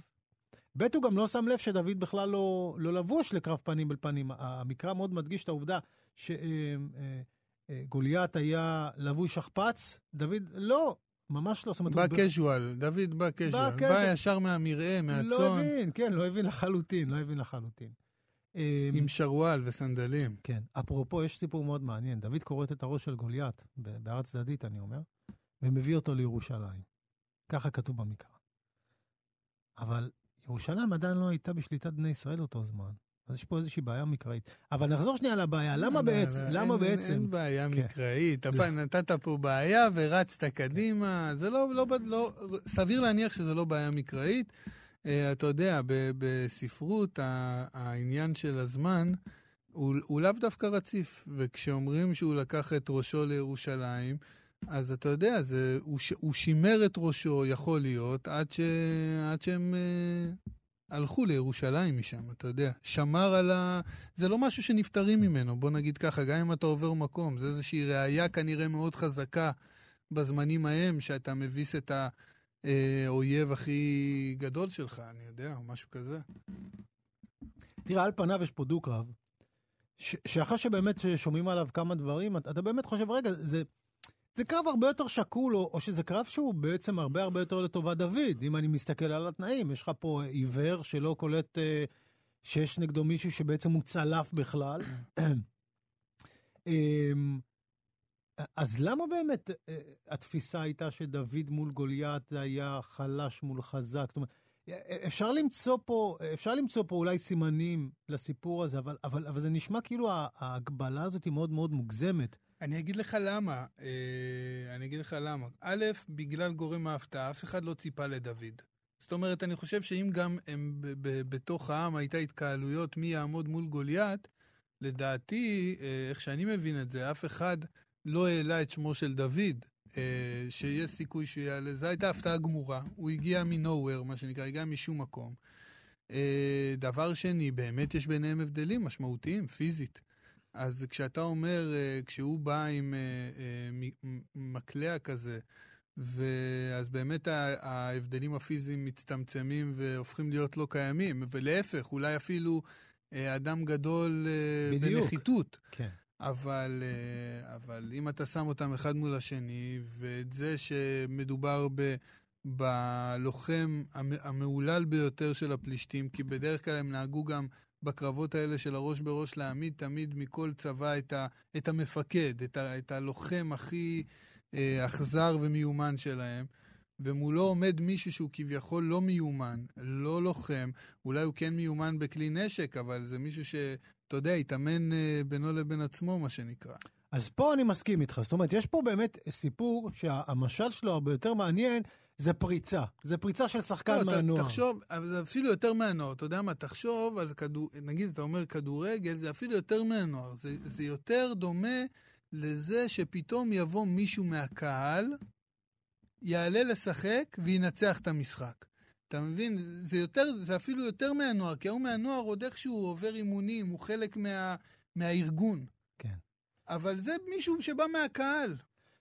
ב', הוא גם לא שם לב שדוד בכלל לא, לא לבוש לקרב פנים אל פנים. המקרא מאוד מדגיש את העובדה שגוליית היה לבוש שכפ"ץ, דוד לא, ממש לא. זאת אומרת, בא הוא ב- קז'ואל, דוד בא קז'ואל. קז'ואל. בא ישר מהמרעה, לא מהצאן, הבין, כן, לא הבין לחלוטין, לא הבין לחלוטין. אה, עם שרוואל וסנדלים. כן. אפרופו, יש סיפור מאוד מעניין. דוד כורת את הראש של גוליית, בהר צדדית, אני אומר, ומביא אותו לירושלים. ככה כתוב במקרא. אבל ירושלים עדיין לא הייתה בשליטת בני ישראל אותו זמן. אז יש פה איזושהי בעיה מקראית. אבל נחזור שנייה לבעיה, למה לא, בעצם, לא, למה אין- בעצם... אין בעיה כן. מקראית. אבל נתת פה בעיה ורצת קדימה. זה לא, לא, לא, סביר להניח שזה לא בעיה מקראית. אה, אתה יודע, בספרות העניין של הזמן הוא לאו דווקא רציף. וכשאומרים שהוא לקח את ראשו לירושלים, אז אתה יודע, זה, הוא, ש- הוא שימר את ראשו, יכול להיות, עד, ש, עד שהם אה, הלכו לירושלים משם, אתה יודע. שמר על ה... זה לא משהו שנפטרים ממנו, בוא נגיד ככה, גם אם אתה עובר מקום. זה איזושהי ראייה כנראה מאוד חזקה בזמנים ההם, שאתה מביס את האויב הכי גדול שלך, אני יודע, או משהו כזה. תראה, על פניו יש פה דו-קרב, שאחרי שבאמת שומעים עליו כמה דברים, אתה, אתה באמת חושב, רגע, זה, זה קרב הרבה יותר שקול, או, או שזה קרב שהוא בעצם הרבה הרבה יותר לטובת דוד, אם אני מסתכל על התנאים. יש לך פה עיוור שלא קולט אה, שיש נגדו מישהו שבעצם הוא צלף בכלל. אמ, אז למה באמת אה, התפיסה הייתה שדוד מול גוליית היה חלש מול חזק? זאת אומרת, אפשר למצוא פה, אפשר למצוא פה אולי סימנים לסיפור הזה, אבל, אבל, אבל זה נשמע כאילו ההגבלה הזאת היא מאוד מאוד מוגזמת. אני אגיד לך למה. אה, אני אגיד לך למה. א', בגלל גורם ההפתעה, אף אחד לא ציפה לדוד. זאת אומרת, אני חושב שאם גם הם ב- ב- בתוך העם הייתה התקהלויות מי יעמוד מול גוליית, לדעתי, אה, איך שאני מבין את זה, אף אחד לא העלה את שמו של דוד, אה, שיש סיכוי שהוא יעלה. זו הייתה הפתעה גמורה. הוא הגיע מ-nowhere, מה שנקרא, הגיע משום מקום. אה, דבר שני, באמת יש ביניהם הבדלים משמעותיים, פיזית. אז כשאתה אומר, אה, כשהוא בא עם אה, אה, מקלע כזה, ואז באמת ההבדלים הפיזיים מצטמצמים והופכים להיות לא קיימים, ולהפך, אולי אפילו אדם גדול בדיוק. בנחיתות. כן. אבל, אבל אם אתה שם אותם אחד מול השני, ואת זה שמדובר ב, בלוחם המ- המהולל ביותר של הפלישתים, כי בדרך כלל הם נהגו גם בקרבות האלה של הראש בראש להעמיד תמיד מכל צבא את, ה, את המפקד, את, ה, את הלוחם הכי אה, ומיומן שלהם. ומולו עומד מישהו שהוא כביכול לא מיומן, לא לוחם, אולי הוא כן מיומן בכלי נשק, אבל זה מישהו ש... אתה יודע, התאמן אה, בינו לבין עצמו, מה שנקרא. אז פה אני מסכים איתך. זאת אומרת, יש פה באמת סיפור שהמשל שלו הרבה יותר מעניין, זה פריצה. זה פריצה של שחקן לא, מהנוער. תחשוב, אבל זה אפילו יותר מהנוער, אתה יודע מה, תחשוב על כדור... נגיד, אתה אומר כדורגל, זה אפילו יותר מהנוער. זה, זה יותר דומה לזה שפתאום יבוא מישהו מהקהל, יעלה לשחק וינצח את המשחק. אתה מבין? זה, יותר, זה אפילו יותר מהנוער, כי ההוא מהנוער עוד איכשהו עובר אימונים, הוא חלק מה, מהארגון. כן. אבל זה מישהו שבא מהקהל.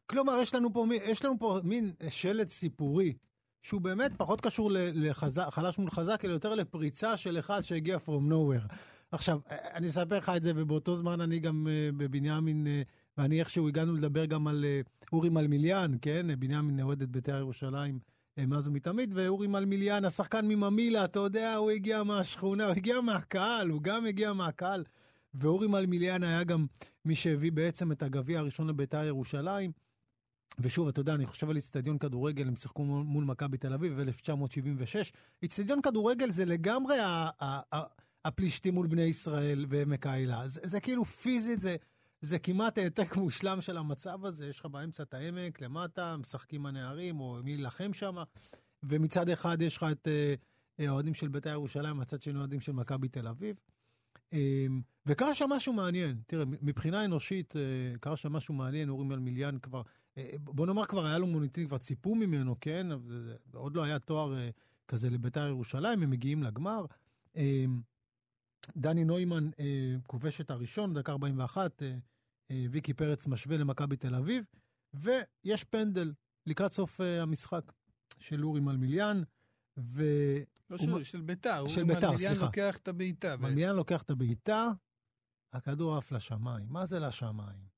כלומר, יש לנו פה, יש לנו פה מין שלד סיפורי, שהוא באמת פחות קשור ל- לחזק, חלש מול חזק, אלא יותר לפריצה של אחד שהגיע from nowhere. עכשיו, אני אספר לך את זה, ובאותו זמן אני גם אה, בבנימין, אה, ואני איכשהו הגענו לדבר גם על אה, אורי מלמיליאן, כן? בנימין אוהד את בית"ר ירושלים מאז ומתמיד, ואורי מלמיליאן, השחקן מממילה, אתה יודע, הוא הגיע מהשכונה, הוא הגיע מהקהל, הוא גם הגיע מהקהל. ואורי מלמיליאן היה גם מי שהביא בעצם את הגביע הראשון לבית"ר ירושלים. ושוב, אתה יודע, אני חושב על איצטדיון כדורגל, הם שיחקו מול, מכבי תל אביב ב-1976. איצטדיון כדורגל זה לגמרי ה- הפלישתים מול בני ישראל ועמק האלה. זה, זה כאילו פיזית, זה, זה כמעט העתק מושלם של המצב הזה. יש לך באמצע את העמק, למטה, משחקים הנערים, או מי להילחם שם, ומצד אחד יש לך את אה, אה, האוהדים של בית"ר ירושלים, מצד שני אוהדים של מכבי תל אביב. אמ, וקרה שם משהו מעניין. תראה, מבחינה אנושית, אה, קרה שם משהו מעניין, אורי מלמיליאן כבר, בוא נאמר כבר היה לו מוניטין, כבר ציפו ממנו, כן? עוד לא היה תואר אה, כזה לביתר ירושלים, הם מגיעים לגמר. אמ, דני נוימן אה, כובש את הראשון, דקה 41, אה, אה, ויקי פרץ משווה למכבי תל אביב, ויש פנדל לקראת סוף אה, המשחק של אורי מלמיליאן, ו... לא הוא של, של ביתר, של ביתר, מלמיליאן סליחה. לוקח את הבעיטה. מלמיאן לוקח את הבעיטה, הכדור עף לשמיים. מה זה לשמיים?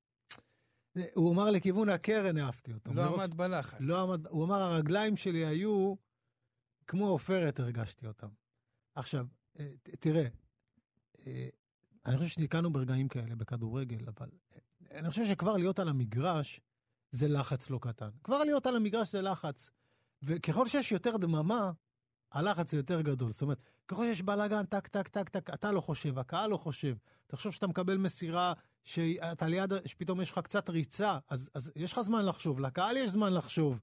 הוא אמר לכיוון הקרן העפתי אותו. לא עמד בלחץ. לא עמד, הוא אמר, הרגליים שלי היו כמו עופרת, הרגשתי אותם. עכשיו, אה, תראה, אה, אני חושב שנתקענו ברגעים כאלה בכדורגל, אבל אה, אני חושב שכבר להיות על המגרש זה לחץ לא קטן. כבר להיות על המגרש זה לחץ. וככל שיש יותר דממה, הלחץ הוא יותר גדול. זאת אומרת, ככל שיש בלאגן, טק, טק, טק, טק, אתה לא חושב, הקהל לא חושב. תחשוב שאתה מקבל מסירה, שאתה ליד, שפתאום יש לך קצת ריצה, אז, אז יש לך זמן לחשוב, לקהל יש זמן לחשוב,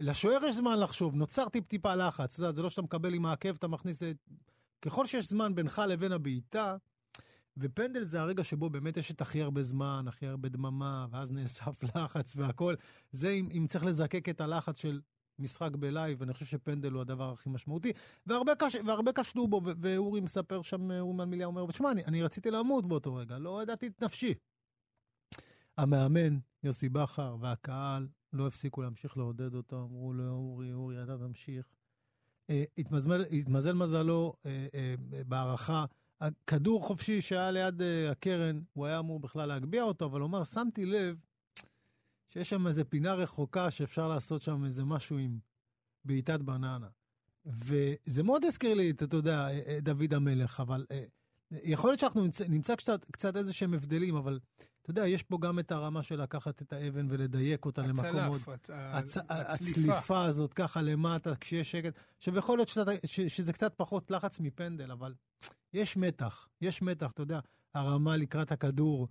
לשוער יש זמן לחשוב, נוצר טיפ-טיפה לחץ. אתה יודע, זה לא שאתה מקבל עם העקב, אתה מכניס את... ככל שיש זמן בינך לבין הבעיטה, ופנדל זה הרגע שבו באמת יש את הכי הרבה זמן, הכי הרבה דממה, ואז נאסף לחץ והכל. זה אם, אם צריך לזקק את הלחץ של משחק בלייב, אני חושב שפנדל הוא הדבר הכי משמעותי. והרבה, קש, והרבה קשלו בו, ואורי מספר שם, אורי מלמיליה אומר, תשמע, אני, אני רציתי למות באותו רגע, לא ידעתי את נפשי. המאמן, יוסי בכר, והקהל לא הפסיקו להמשיך לעודד אותו, אמרו לו, אורי, אורי, אתה תמשיך. אה, התמזל, התמזל מזלו אה, אה, בהערכה. הכדור חופשי שהיה ליד אה, הקרן, הוא היה אמור בכלל להגביה אותו, אבל הוא אמר, שמתי לב שיש שם איזה פינה רחוקה שאפשר לעשות שם איזה משהו עם בעיטת בננה. וזה מאוד הזכיר לי, את, אתה יודע, דוד המלך, אבל אה, יכול להיות שאנחנו נמצא, נמצא קצת, קצת איזה שהם הבדלים, אבל אתה יודע, יש פה גם את הרמה של לקחת את האבן ולדייק אותה למקומות. הצלף, הצ... הצליפה. הצליפה הזאת ככה למטה, כשיש שקט. עכשיו, יכול להיות שאתה, ש, שזה קצת פחות לחץ מפנדל, אבל יש מתח, יש מתח, אתה יודע, הרמה לקראת הכדור,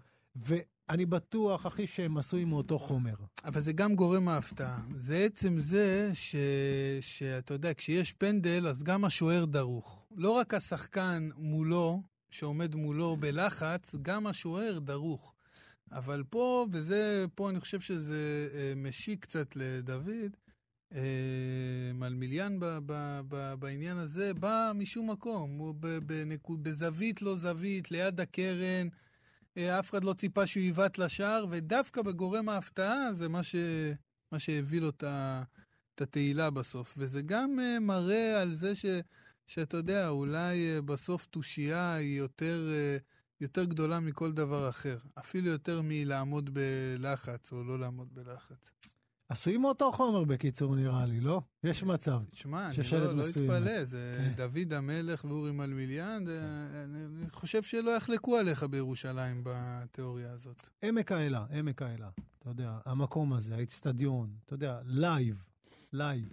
ואני בטוח, אחי, שהם עשויים מאותו חומר. אבל זה גם גורם ההפתעה. זה עצם זה ש... שאתה יודע, כשיש פנדל, אז גם השוער דרוך. לא רק השחקן מולו, שעומד מולו בלחץ, גם השוער דרוך. אבל פה, וזה, פה אני חושב שזה אה, משיק קצת לדוד, אה, מלמיליאן ב, ב, ב, בעניין הזה, בא משום מקום, הוא בזווית לא זווית, ליד הקרן, אף אחד לא ציפה שהוא יבעט לשער, ודווקא בגורם ההפתעה זה מה, ש, מה שהביא לו את התהילה בסוף. וזה גם אה, מראה על זה ש, שאתה יודע, אולי אה, בסוף תושייה היא יותר... אה, יותר גדולה מכל דבר אחר, אפילו יותר מלעמוד בלחץ או לא לעמוד בלחץ. עשויים מאותו חומר, בקיצור, נראה לי, לא? יש מצב. שמע, אני ששלט לא, לא. אתפלא, זה כן. דוד המלך ואורי מלמיליאן, זה- אני אני חושב שלא יחלקו עליך בירושלים בתיאוריה הזאת. עמק האלה, עמק האלה. אתה יודע, המקום הזה, האיצטדיון, אתה יודע, live, live.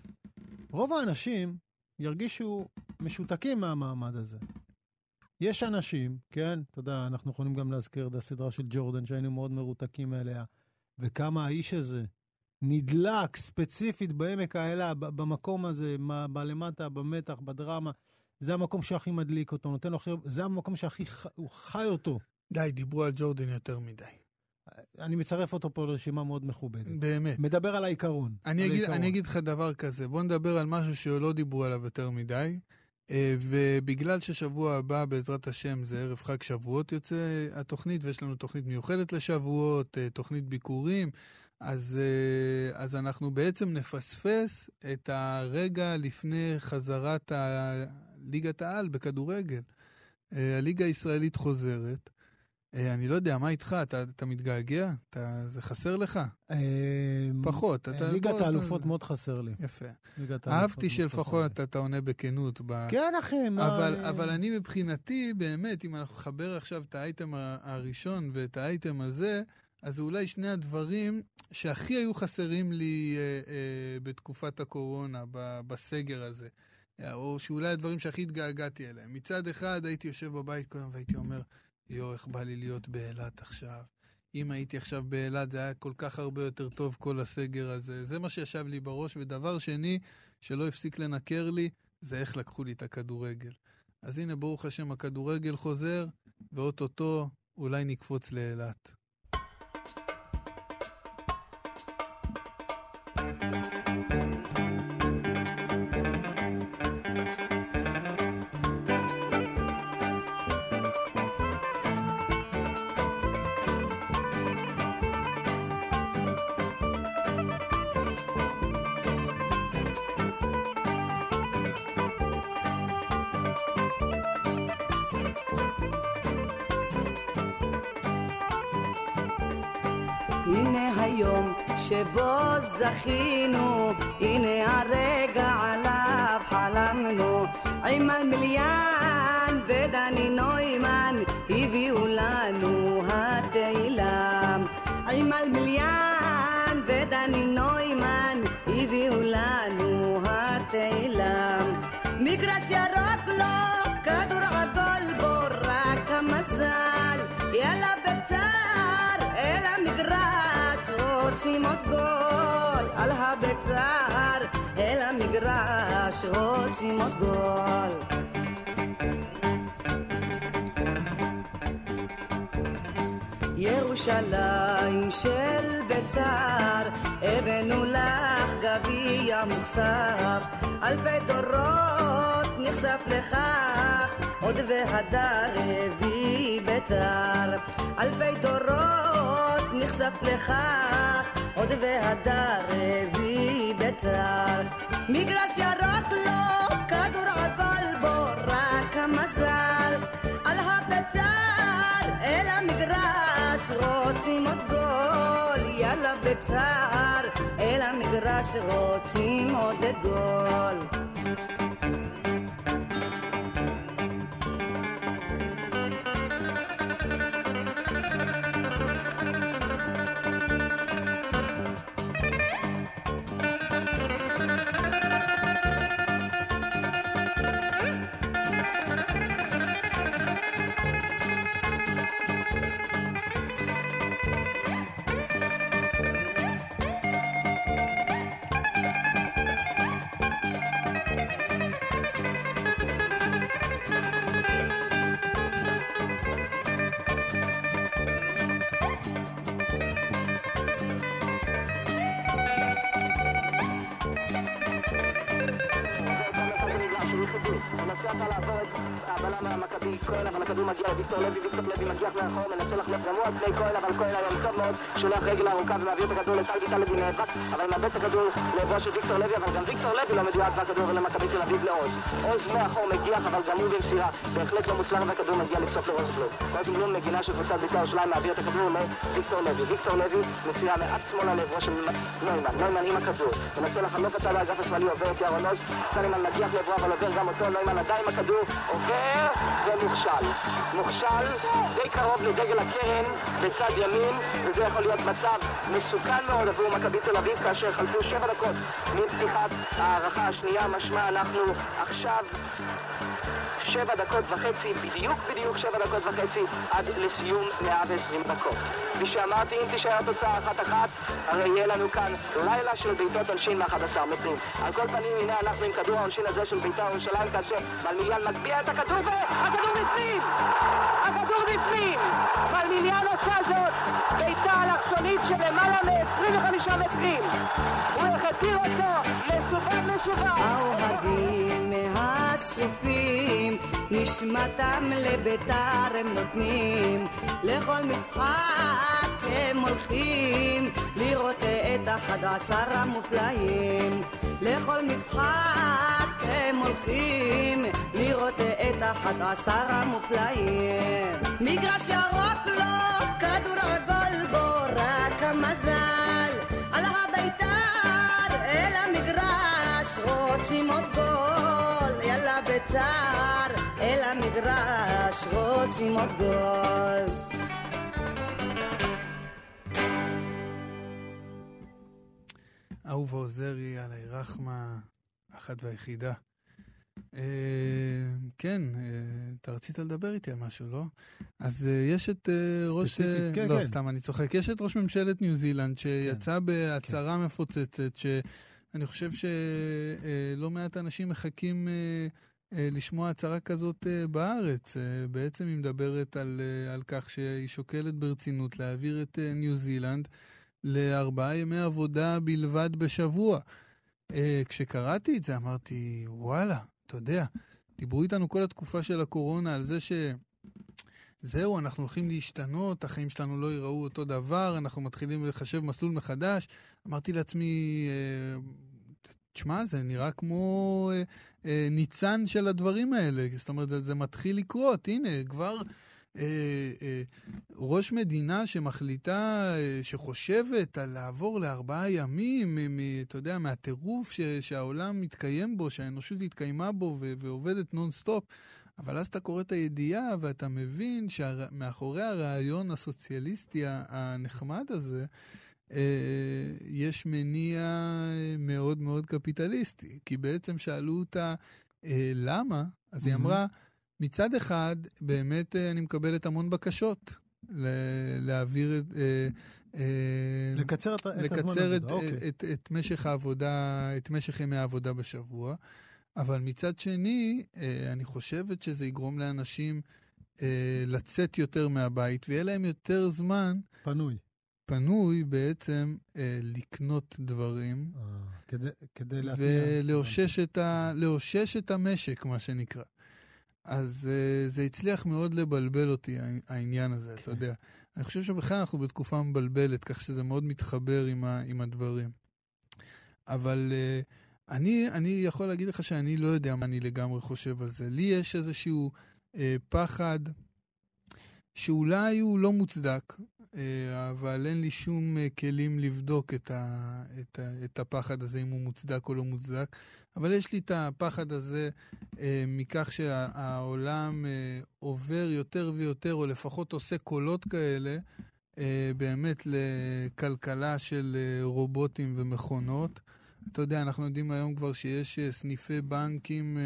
רוב האנשים ירגישו משותקים מהמעמד הזה. יש אנשים, כן, אתה יודע, אנחנו יכולים גם להזכיר את הסדרה של ג'ורדן, שהיינו מאוד מרותקים אליה, וכמה האיש הזה נדלק ספציפית בעמק האלה, במקום הזה, בלמטה, במתח, בדרמה. זה המקום שהכי מדליק אותו, נותן לו הכי... זה המקום שהכי ח... הוא חי אותו. די, דיברו על ג'ורדן יותר מדי. אני מצרף אותו פה לרשימה מאוד מכובדת. באמת. מדבר על העיקרון. אני על אגיד, העיקרון. אני אגיד לך דבר כזה, בוא נדבר על משהו שלא דיברו עליו יותר מדי, אה, ובגלל ששבוע הבא, בעזרת השם, זה ערב חג שבועות יוצא התוכנית, ויש לנו תוכנית מיוחדת לשבועות, אה, תוכנית ביקורים, אז, אה, אז אנחנו בעצם נפספס את הרגע לפני חזרת ה- ליגת העל בכדורגל. אה, הליגה הישראלית חוזרת. אה, אני לא יודע, מה איתך? אתה, אתה מתגעגע? אתה, זה חסר לך? פחות. אתה, ליגת האלופות מאוד חסר לי. יפה. אהבתי שלפחות לי. אתה עונה בכנות. ב... כן, אחי, מה... אבל, אה, אבל אני מבחינתי, באמת, אם אנחנו נחבר עכשיו את האייטם הראשון ואת האייטם הזה, אז זה אולי שני הדברים שהכי היו חסרים לי אה, אה, בתקופת הקורונה, ב, בסגר הזה. אה, או שאולי הדברים שהכי התגעגעתי אליהם. מצד אחד הייתי יושב בבית כל יום והייתי אומר, יואו, איך בא לי להיות באילת עכשיו. אם הייתי עכשיו באילת זה היה כל כך הרבה יותר טוב כל הסגר הזה. זה מה שישב לי בראש. ודבר שני, שלא הפסיק לנקר לי, זה איך לקחו לי את הכדורגל. אז הנה, ברוך השם, הכדורגל חוזר, ואו-טו-טו אולי נקפוץ לאילת. הנה זכינו, הנה הרגע עליו חלמנו. עם אלמיליאן ודני נוימן הביאו לנו התהילה. עם אלמיליאן ודני נוימן הביאו לנו התהילה. מגרש ירוק לו, כדור עגול בו רק המזל. יאללה בית"ר, אל המגרש, רוצים עוד גול. על הבית"ר, אל המגרש, רוצים עוד גול. ירושלים של ביתר, הבאנו לך גביע מוסף, אלפי דורות נחשף לכך, עוד והדר הביא ביתר, אלפי דורות נחשף לכך, עוד והדר הביא ביתר, מגרש ירוק לו, כדור עגול בו, רק המזל, על הביתר אל המגרש רוצים עוד גול, יאללה ביתר, אל המגרש רוצים עוד גול. הכדור לטל ביטל לוי נאבק, אבל מאבד את הכדור לעברו של ויקטור לוי, אבל גם ויקטור לוי לא מדויק והכדור למכבי תל אביב לעוז. עוז מאחור מגיח, אבל גם הוא במסירה, בהחלט לא מוצלח והכדור מגיע לבסוף לרוזבלום. רוזבלום מגינה של קבוצת בית"ר ירושלים מעביר את הכדור לוויקטור לוי. ויקטור לוי מסירה מעט שמאלה לעברו של נוימן, נוימן עם הכדור, מנסה לחלוף אותה לאגף השמאלי, עובר את ירון עוז, סלימן מגיח לעברו אבל עובר גם אותו, נוימן עדיין עם הכדור, עובר ונכשל. נכשל די קרוב לדגל הקרן בצד ימין, וזה יכול להיות מצב מסוכן מאוד עבור מכבי תל אביב כאשר חלפו שבע דקות מפתיחת ההערכה השנייה, משמע אנחנו עכשיו שבע דקות וחצי, בדיוק בדיוק שבע דקות וחצי עד לסיום 120 דקות. כפי שאמרתי, אם תישאר תוצאה אחת-אחת, הרי יהיה לנו כאן לילה של בעיטות עונשין מ-11 מטרים. על כל פנים, הנה אנחנו עם כדור העונשין הזה של בית"ר ירושלים, כאשר מלמיליאן מגביה את הכדור, והכדור בפנים! הכדור בפנים! מלמיליאן עושה זאת, מ-25 מטרים. הוא החתיר אותו מסובב מסובב. האוהדים מהשרופים, נשמתם לביתר הם נותנים, לכל משחק הם הולכים, לראות את אחד עשר המופלאים. לכל משחק הם הולכים, לראות את אחד עשר המופלאים. מגרש ירוק לו, כדור עגול בו, רק המזל. ביתר, אל המגרש, רוצים עוד גול. אהובה עוזרי, עלי רחמה, אחת והיחידה. אה, כן, אה, אתה רצית לדבר איתי על משהו, לא? אז אה, יש את ראש... ספציפית, כן, לא, כן. סתם, אני צוחק. יש את ראש ממשלת ניו זילנד, שיצא כן. בהצהרה מפוצצת, שאני חושב שלא מעט אנשים מחכים לשמוע הצהרה כזאת אה, בארץ. אה, בעצם היא מדברת על, אה, על כך שהיא שוקלת ברצינות להעביר את אה, ניו זילנד לארבעה ימי עבודה בלבד בשבוע. אה, כשקראתי את זה אמרתי, וואלה, אתה יודע, דיברו איתנו כל התקופה של הקורונה על זה ש... זהו, אנחנו הולכים להשתנות, החיים שלנו לא ייראו אותו דבר, אנחנו מתחילים לחשב מסלול מחדש. אמרתי לעצמי, אה, תשמע, זה נראה כמו אה, אה, ניצן של הדברים האלה. זאת אומרת, זה, זה מתחיל לקרות. הנה, כבר אה, אה, ראש מדינה שמחליטה, אה, שחושבת על לעבור לארבעה ימים, מ- מ- אתה יודע, מהטירוף ש- שהעולם מתקיים בו, שהאנושות התקיימה בו ו- ועובדת נונסטופ. אבל אז אתה קורא את הידיעה ואתה מבין שמאחורי הרעיון הסוציאליסטי הנחמד הזה, יש מניע אה, מאוד מאוד קפיטליסטי. כי בעצם שאלו אותה, אה, למה? אז היא. אמרה, מצד אחד, באמת אה, אני מקבלת המון בקשות להעביר את... אה, אה, לקצר את, את הזמן לקצר את, עבודה, אוקיי. את, את משך העבודה, את משך ימי העבודה בשבוע, אבל מצד שני, אה, אני חושבת שזה יגרום לאנשים אה, לצאת יותר מהבית, ויהיה להם יותר זמן פנוי. פנוי בעצם אה, לקנות דברים, אה, כדי, כדי להתניע. ולאושש את, ה, את המשק, מה שנקרא. אז uh, זה הצליח מאוד לבלבל אותי, העניין הזה, אתה כן. יודע. אני חושב שבכלל אנחנו בתקופה מבלבלת, כך שזה מאוד מתחבר עם, ה, עם הדברים. אבל uh, אני, אני יכול להגיד לך שאני לא יודע מה אני לגמרי חושב על זה. לי יש איזשהו uh, פחד שאולי הוא לא מוצדק, אה, אבל אין לי שום אה, כלים לבדוק את, ה, את, ה, את הפחד הזה, אם הוא מוצדק או לא מוצדק. אבל יש לי את הפחד הזה אה, מכך שהעולם עובר יותר ויותר, או לפחות עושה קולות כאלה, באמת לכלכלה של רובוטים ומכונות. אתה יודע, אנחנו יודעים היום כבר שיש סניפי בנקים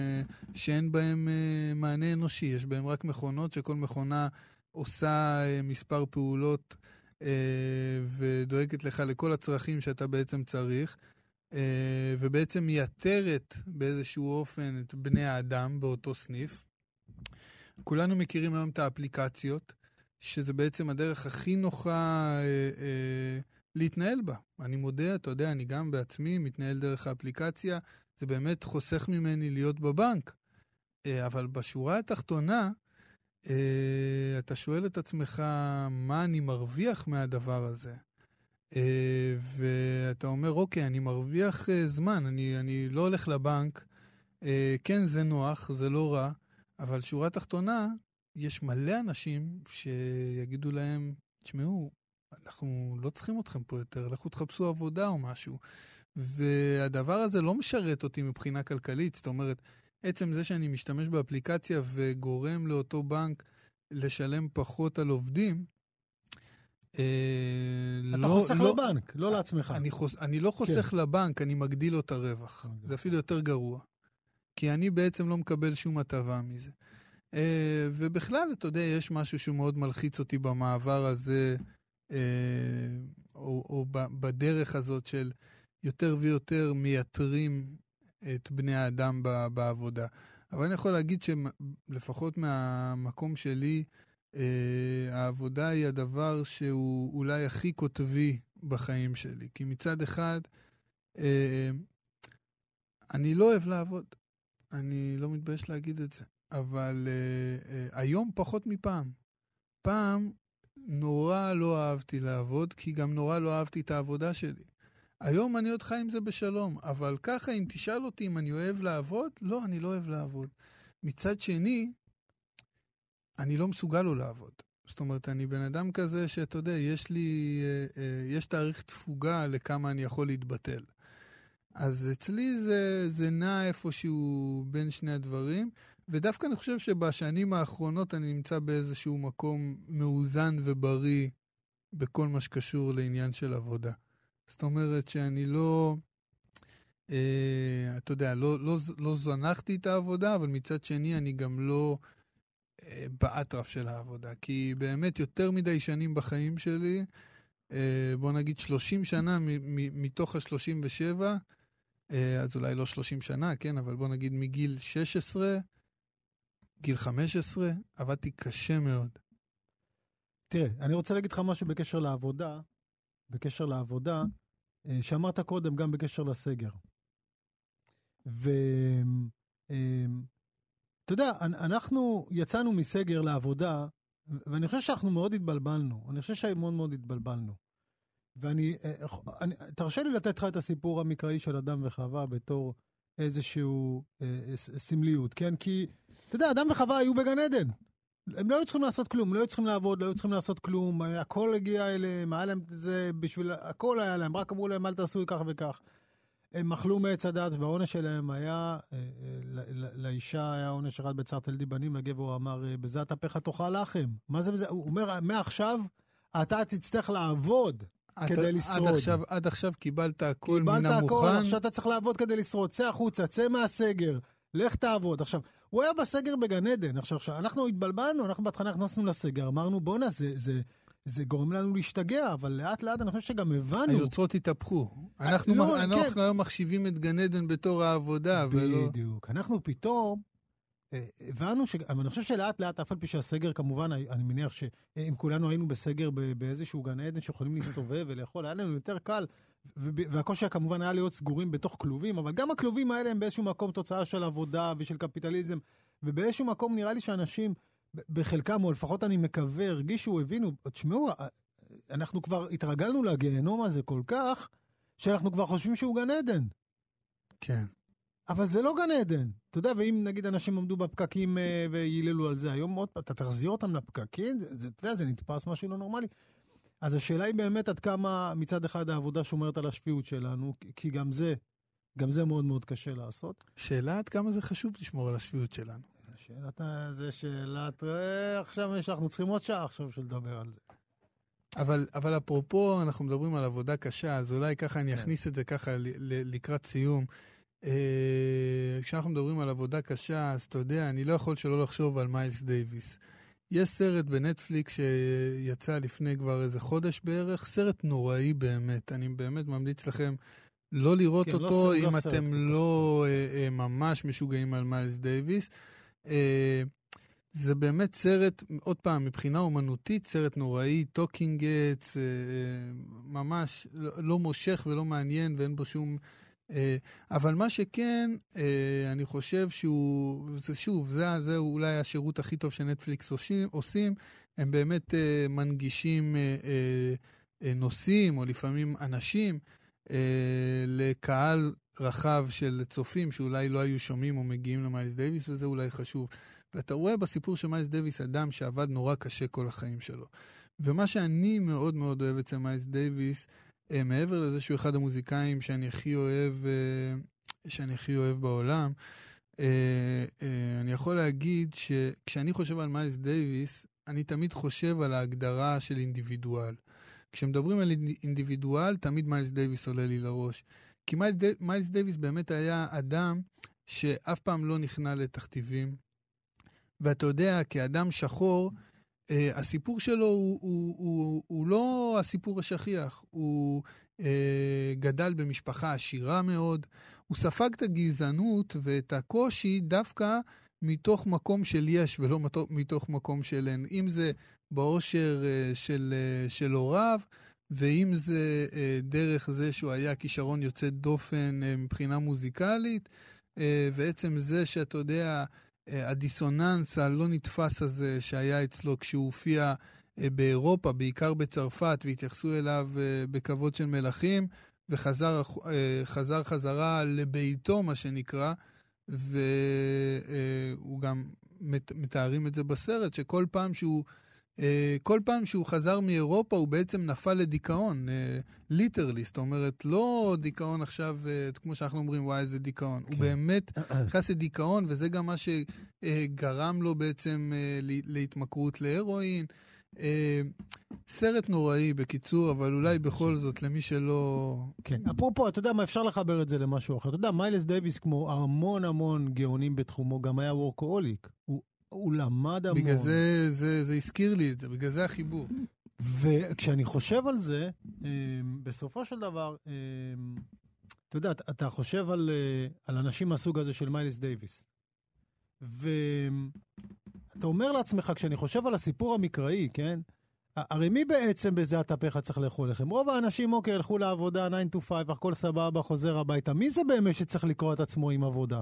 שאין בהם מענה אנושי, יש בהם רק מכונות, שכל מכונה עושה אה, מספר פעולות אה, ודואגת לך לכל הצרכים שאתה בעצם צריך, אה, ובעצם מייתרת באיזשהו אופן את בני האדם באותו סניף. כולנו מכירים היום את האפליקציות, שזה בעצם הדרך הכי נוחה אה, אה, להתנהל בה. אני מודה, אתה יודע, אני גם בעצמי מתנהל דרך האפליקציה, זה באמת חוסך ממני להיות בבנק. אבל בשורה התחתונה, אה, אתה שואל את עצמך, מה אני מרוויח מהדבר הזה? אה, ואתה אומר, אוקיי, אני מרוויח אה, זמן, אני, אני לא הולך לבנק. כן, זה נוח, זה לא רע, אבל שורה תחתונה, יש מלא אנשים שיגידו להם, תשמעו, אנחנו לא צריכים אתכם פה יותר, לכו תחפשו עבודה או משהו. והדבר הזה לא משרת אותי מבחינה כלכלית, זאת אומרת, עצם זה שאני משתמש באפליקציה וגורם לאותו בנק לשלם פחות על עובדים, אה, אתה לא, חוסך לא, לבנק, לא לעצמך. אני, חוס, אני לא חוסך כן. לבנק, אני מגדיל לו את הרווח. זה אפילו יותר גרוע. כי אני בעצם לא מקבל שום הטבה מזה. אה, ובכלל, אתה יודע, יש משהו שהוא מאוד מלחיץ אותי במעבר הזה, אה, או, או בדרך הזאת של יותר ויותר מייתרים את בני האדם ב, בעבודה. אבל אני יכול להגיד שלפחות מהמקום שלי, אה, העבודה היא הדבר שהוא אולי הכי קוטבי בחיים שלי. כי מצד אחד, אה, אני לא אוהב לעבוד. אני לא מתבייש להגיד את זה. אבל אה, אה, היום פחות מפעם. פעם נורא לא אהבתי לעבוד, כי גם נורא לא אהבתי את העבודה שלי. היום אני עוד חי עם זה בשלום, אבל ככה, אם תשאל אותי אם אני אוהב לעבוד, לא, אני לא אוהב לעבוד. מצד שני, אני לא מסוגל לא לעבוד. זאת אומרת, אני בן אדם כזה שאתה יודע, יש לי, אה, אה, יש תאריך תפוגה לכמה אני יכול להתבטל. אז אצלי זה, זה נע איפשהו בין שני הדברים, ודווקא אני חושב שבשנים האחרונות אני נמצא באיזשהו מקום מאוזן ובריא בכל מה שקשור לעניין של עבודה. זאת אומרת שאני לא, אה, אתה יודע, לא, לא, לא זנחתי את העבודה, אבל מצד שני אני גם לא אה, באטרף של העבודה. כי באמת יותר מדי שנים בחיים שלי, אה, בוא נגיד 30 שנה מ- מ- מתוך ה-37, אה, אז אולי לא 30 שנה, כן, אבל בוא נגיד מגיל 16, גיל 15, עבדתי קשה מאוד. תראה, אני רוצה להגיד לך משהו בקשר לעבודה, בקשר לעבודה, אה, שאמרת קודם גם בקשר לסגר. ואתה יודע, אנ- אנחנו יצאנו מסגר לעבודה, ואני חושב שאנחנו מאוד התבלבלנו. אני חושב שמאוד מאוד התבלבלנו. ואני, אה, אני, תרשה לי לתת לך את הסיפור המקראי של אדם וחווה בתור איזשהו אה, סמליות, כן? כי, אתה יודע, אדם וחווה היו בגן עדן. הם לא היו צריכים לעשות כלום, לא היו צריכים לעבוד, לא היו צריכים לעשות כלום, הכל הגיע אליהם, היה להם זה בשביל, הכל היה להם, רק אמרו להם אל תעשו כך וכך. הם אכלו מעץ הדת והעונש שלהם היה, אה, אה, לאישה היה עונש אחד בצר תלדי בנים, לגבר אמר, אה, בזעת אפיך תאכל לחם. מה זה בזה? הוא אומר, מעכשיו אתה תצטרך לעבוד כדי עד לשרוד. עכשיו, עד עכשיו קיבלת הכל מן קיבלת הכל, המוכן. עכשיו אתה צריך לעבוד כדי לשרוד. צא החוצה, צא מהסגר. לך תעבוד. עכשיו, הוא היה בסגר בגן עדן. עכשיו, אנחנו התבלבלנו, אנחנו בהתחלה נכנסנו לסגר, אמרנו, בואנה, זה, זה, זה גורם לנו להשתגע, אבל לאט לאט אני חושב שגם הבנו. היוצרות התהפכו. אנחנו, לא, מח- כן. היום מחשיבים את גן עדן בתור העבודה, ולא... בדיוק. אנחנו פתאום הבנו ש... אני חושב שלאט לאט, אף על פי שהסגר, כמובן, אני מניח שאם כולנו היינו בסגר באיזשהו גן עדן שיכולים להסתובב ולאכול, היה לנו יותר קל. והקושי כמובן היה להיות סגורים בתוך כלובים, אבל גם הכלובים האלה הם באיזשהו מקום תוצאה של עבודה ושל קפיטליזם, ובאיזשהו מקום נראה לי שאנשים, בחלקם, או לפחות אני מקווה, הרגישו, הבינו, תשמעו, ה- אנחנו כבר התרגלנו לגיהנום הזה כל כך, שאנחנו כבר חושבים שהוא גן עדן. כן. אבל זה לא גן עדן. אתה יודע, ואם נגיד אנשים עמדו בפקקים אה, וייללו על זה, היום עוד פעם, אתה תחזיר אותם לפקקים, זה, זה, אתה יודע, זה נתפס משהו לא נורמלי. אז השאלה היא באמת עד כמה מצד אחד העבודה שומרת על השפיות שלנו, כי- גם זה, גם זה מאוד מאוד קשה לעשות. שאלה עד כמה זה חשוב לשמור על השפיות שלנו. שאלת, זה שאלת, אה, עכשיו יש- אנחנו צריכים עוד שעה עכשיו של לדבר על זה. אבל, אבל אפרופו, אנחנו מדברים על עבודה קשה, אז אולי ככה אני כן. אכניס את זה ככה לקראת סיום. אה, כשאנחנו מדברים על עבודה קשה, אז אתה יודע, אני לא יכול שלא לחשוב על מיילס דייוויס. יש סרט בנטפליקס שיצא לפני כבר איזה חודש בערך, סרט נוראי באמת. אני באמת ממליץ לכם לא לראות כן, לא אותו סרט- לא אם סרט אתם כך לא אה, אה, ממש משוגעים על מיילס דייוויס. אה, זה באמת סרט, עוד פעם, מבחינה אומנותית, סרט נוראי, talking heads, ממש לא, לא מושך ולא מעניין ואין בו שום... אה, אבל מה שכן, אה, אני חושב שהוא, שוב, זה, אולי השירות הכי טוב שנטפליקס עושים, הם באמת אה, מנגישים אה, אה, אה, נושאים, או לפעמים אנשים, אה, לקהל רחב של צופים שאולי לא היו שומעים או מגיעים למיילס דייוויס, וזה אולי חשוב. ואתה רואה בסיפור של מיילס דייוויס אדם שעבד נורא קשה כל החיים שלו. ומה שאני מאוד מאוד אוהב אצל מיילס דייוויס, אה, מעבר לזה שהוא אחד המוזיקאים שאני הכי אוהב, אה, שאני הכי אוהב בעולם, אה, אה, אני יכול להגיד שכשאני חושב על מיילס דייוויס, אני תמיד חושב על ההגדרה של אינדיבידואל. כשמדברים על אינד- אינדיבידואל, תמיד מיילס דייוויס עולה לי לראש. כי מיילס דייוויס באמת היה אדם שאף פעם לא נכנע לתכתיבים. ואתה יודע, כאדם שחור, אה, הסיפור שלו הוא, הוא, הוא, הוא לא הסיפור השכיח. הוא אה, גדל במשפחה עשירה מאוד, הוא ספג את הגזענות ואת הקושי דווקא מתוך מקום של יש ולא מתוך, מקום של אין. אם זה באושר אה, של, אה, של הוריו, ואם זה אה, דרך זה שהוא היה כישרון יוצא דופן אה, מבחינה מוזיקלית, אה, ועצם זה שאתה יודע, הדיסוננס הלא נתפס הזה שהיה אצלו כשהוא הופיע אה, באירופה, בעיקר בצרפת, והתייחסו אליו אה, בכבוד של מלכים, וחזר אה, חזר חזרה לביתו, מה שנקרא, והוא גם מת- מתארים את זה בסרט, שכל פעם שהוא... אה, כל פעם שהוא חזר מאירופה הוא בעצם נפל לדיכאון, ליטרלי, זאת אומרת, לא דיכאון עכשיו, אה, כמו שאנחנו אומרים, וואי, איזה דיכאון. הוא באמת נכנס לדיכאון, וזה גם מה שגרם לו בעצם אה, להתמכרות להרואין. אה, סרט נוראי, בקיצור, אבל אולי בכל זאת, למי שלא... כן. אפרופו, אתה יודע מה, אפשר לחבר את זה למשהו אחר. אתה יודע, מיילס דייוויס, כמו המון המון גאונים בתחומו, גם היה workaholic. הוא, הוא למד המון. בגלל זה, זה, זה הזכיר לי את זה, בגלל זה החיבור. וכשאני חושב על זה, אה, בסופו של דבר, אה, אתה יודע, אתה- חושב על, אה, על אנשים מהסוג הזה של מיילס דייוויס. ואתה אומר לעצמך, כשאני חושב על הסיפור המקראי, כן? הרי מי בעצם בזיעת אפיך צריך לאכול לחם? רוב האנשים, אוקיי, הלכו לעבודה, 9 to 5, הכל סבבה, חוזר הביתה. מי זה באמת שצריך לקרוא את עצמו עם עבודה?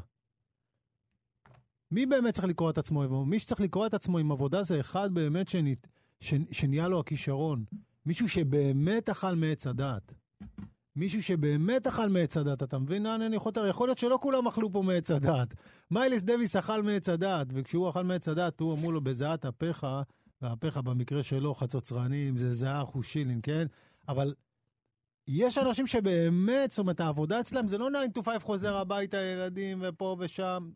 מי באמת צריך לקרוא את עצמו? מי שצריך לקרוא את עצמו עם עבודה זה אחד באמת שני, ש, שנהיה לו הכישרון. מישהו שבאמת אכל מעץ הדעת. מישהו שבאמת אכל מעץ הדעת, אתה מבין לאן אני חותר? יכול להיות שלא כולם אכלו פה מעץ הדעת. מיילס דוויס אכל מעץ הדעת, וכשהוא אכל מעץ הדעת, הוא אמרו לו בזיעת אפיך, והפיך במקרה שלו חצוצרנים, זה זהה חושילין, כן? אבל יש אנשים שבאמת, זאת אומרת, העבודה אצלם זה לא 9 to 5 חוזר הביתה, ילדים ופה ושם.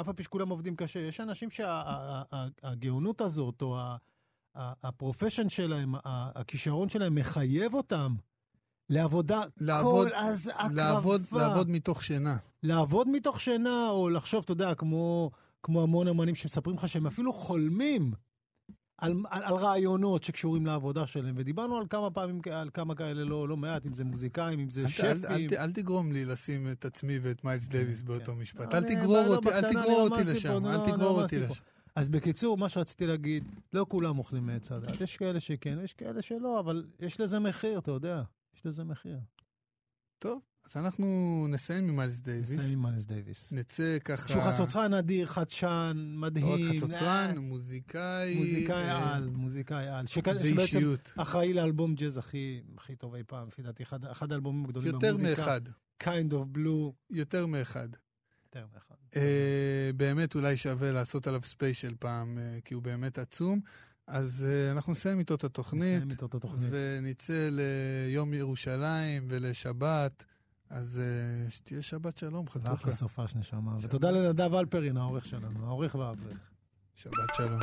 אף על פי שכולם עובדים קשה. יש אנשים שהגאונות הזאת, או הפרופשן שלהם, הכישרון שלהם מחייב אותם לעבודה לעבוד- כל אז הקרבה. לעבוד, לעבוד מתוך שינה. לעבוד מתוך שינה, או לחשוב, אתה יודע, כמו, כמו המון אמנים שמספרים לך שהם אפילו חולמים על, על, על רעיונות שקשורים לעבודה שלהם. ודיברנו על כמה פעמים, על כמה כאלה לא, לא מעט, אם זה מוזיקאים, אם זה אל, שפים. אל, אל, ת- אל תגרום לי לשים את עצמי ואת מיילס דייוויס באותו משפט. אל תגרור לא, אותי, אל תגרור אותי לשם, אל תגרור אותי לשם. אז בקיצור, מה שרציתי להגיד, לא כולם אוכלים מעץ הדת. יש כאלה שכן, יש כאלה שלא, אבל יש לזה מחיר, אתה יודע. יש לזה מחיר. טוב, אז אנחנו נסיים עם מיילס דייוויס. נסיים עם מיילס דייוויס. נצא ככה... שהוא חצוצרן אדיר, חדשן, לא מדהים. רק חצוצרן, אה, מוזיקאי. מוזיקאי אה, על, מוזיקאי על. שכ- שבעצם. אחראי לאלבום ג'אז הכי, הכי טוב אי פעם, לפי דעתי, אחד, אחד האלבומים הגדולים יותר במוזיקה. מאחד. kind of blue. יותר מאחד. יותר מאחד. אה, באמת אולי שווה לעשות עליו ספיישל פעם, אה, כי הוא באמת עצום. אז אה, אנחנו נסיים איתו את התוכנית, נסיים איתו את התוכנית. ונצא ליום ירושלים ולשבת. אז אה, שתהיה שבת שלום, חתוכה. ואחלה סופש נשמה. ותודה לנדב אלפרין, העורך שלנו, העורך והאברך. שבת שלום.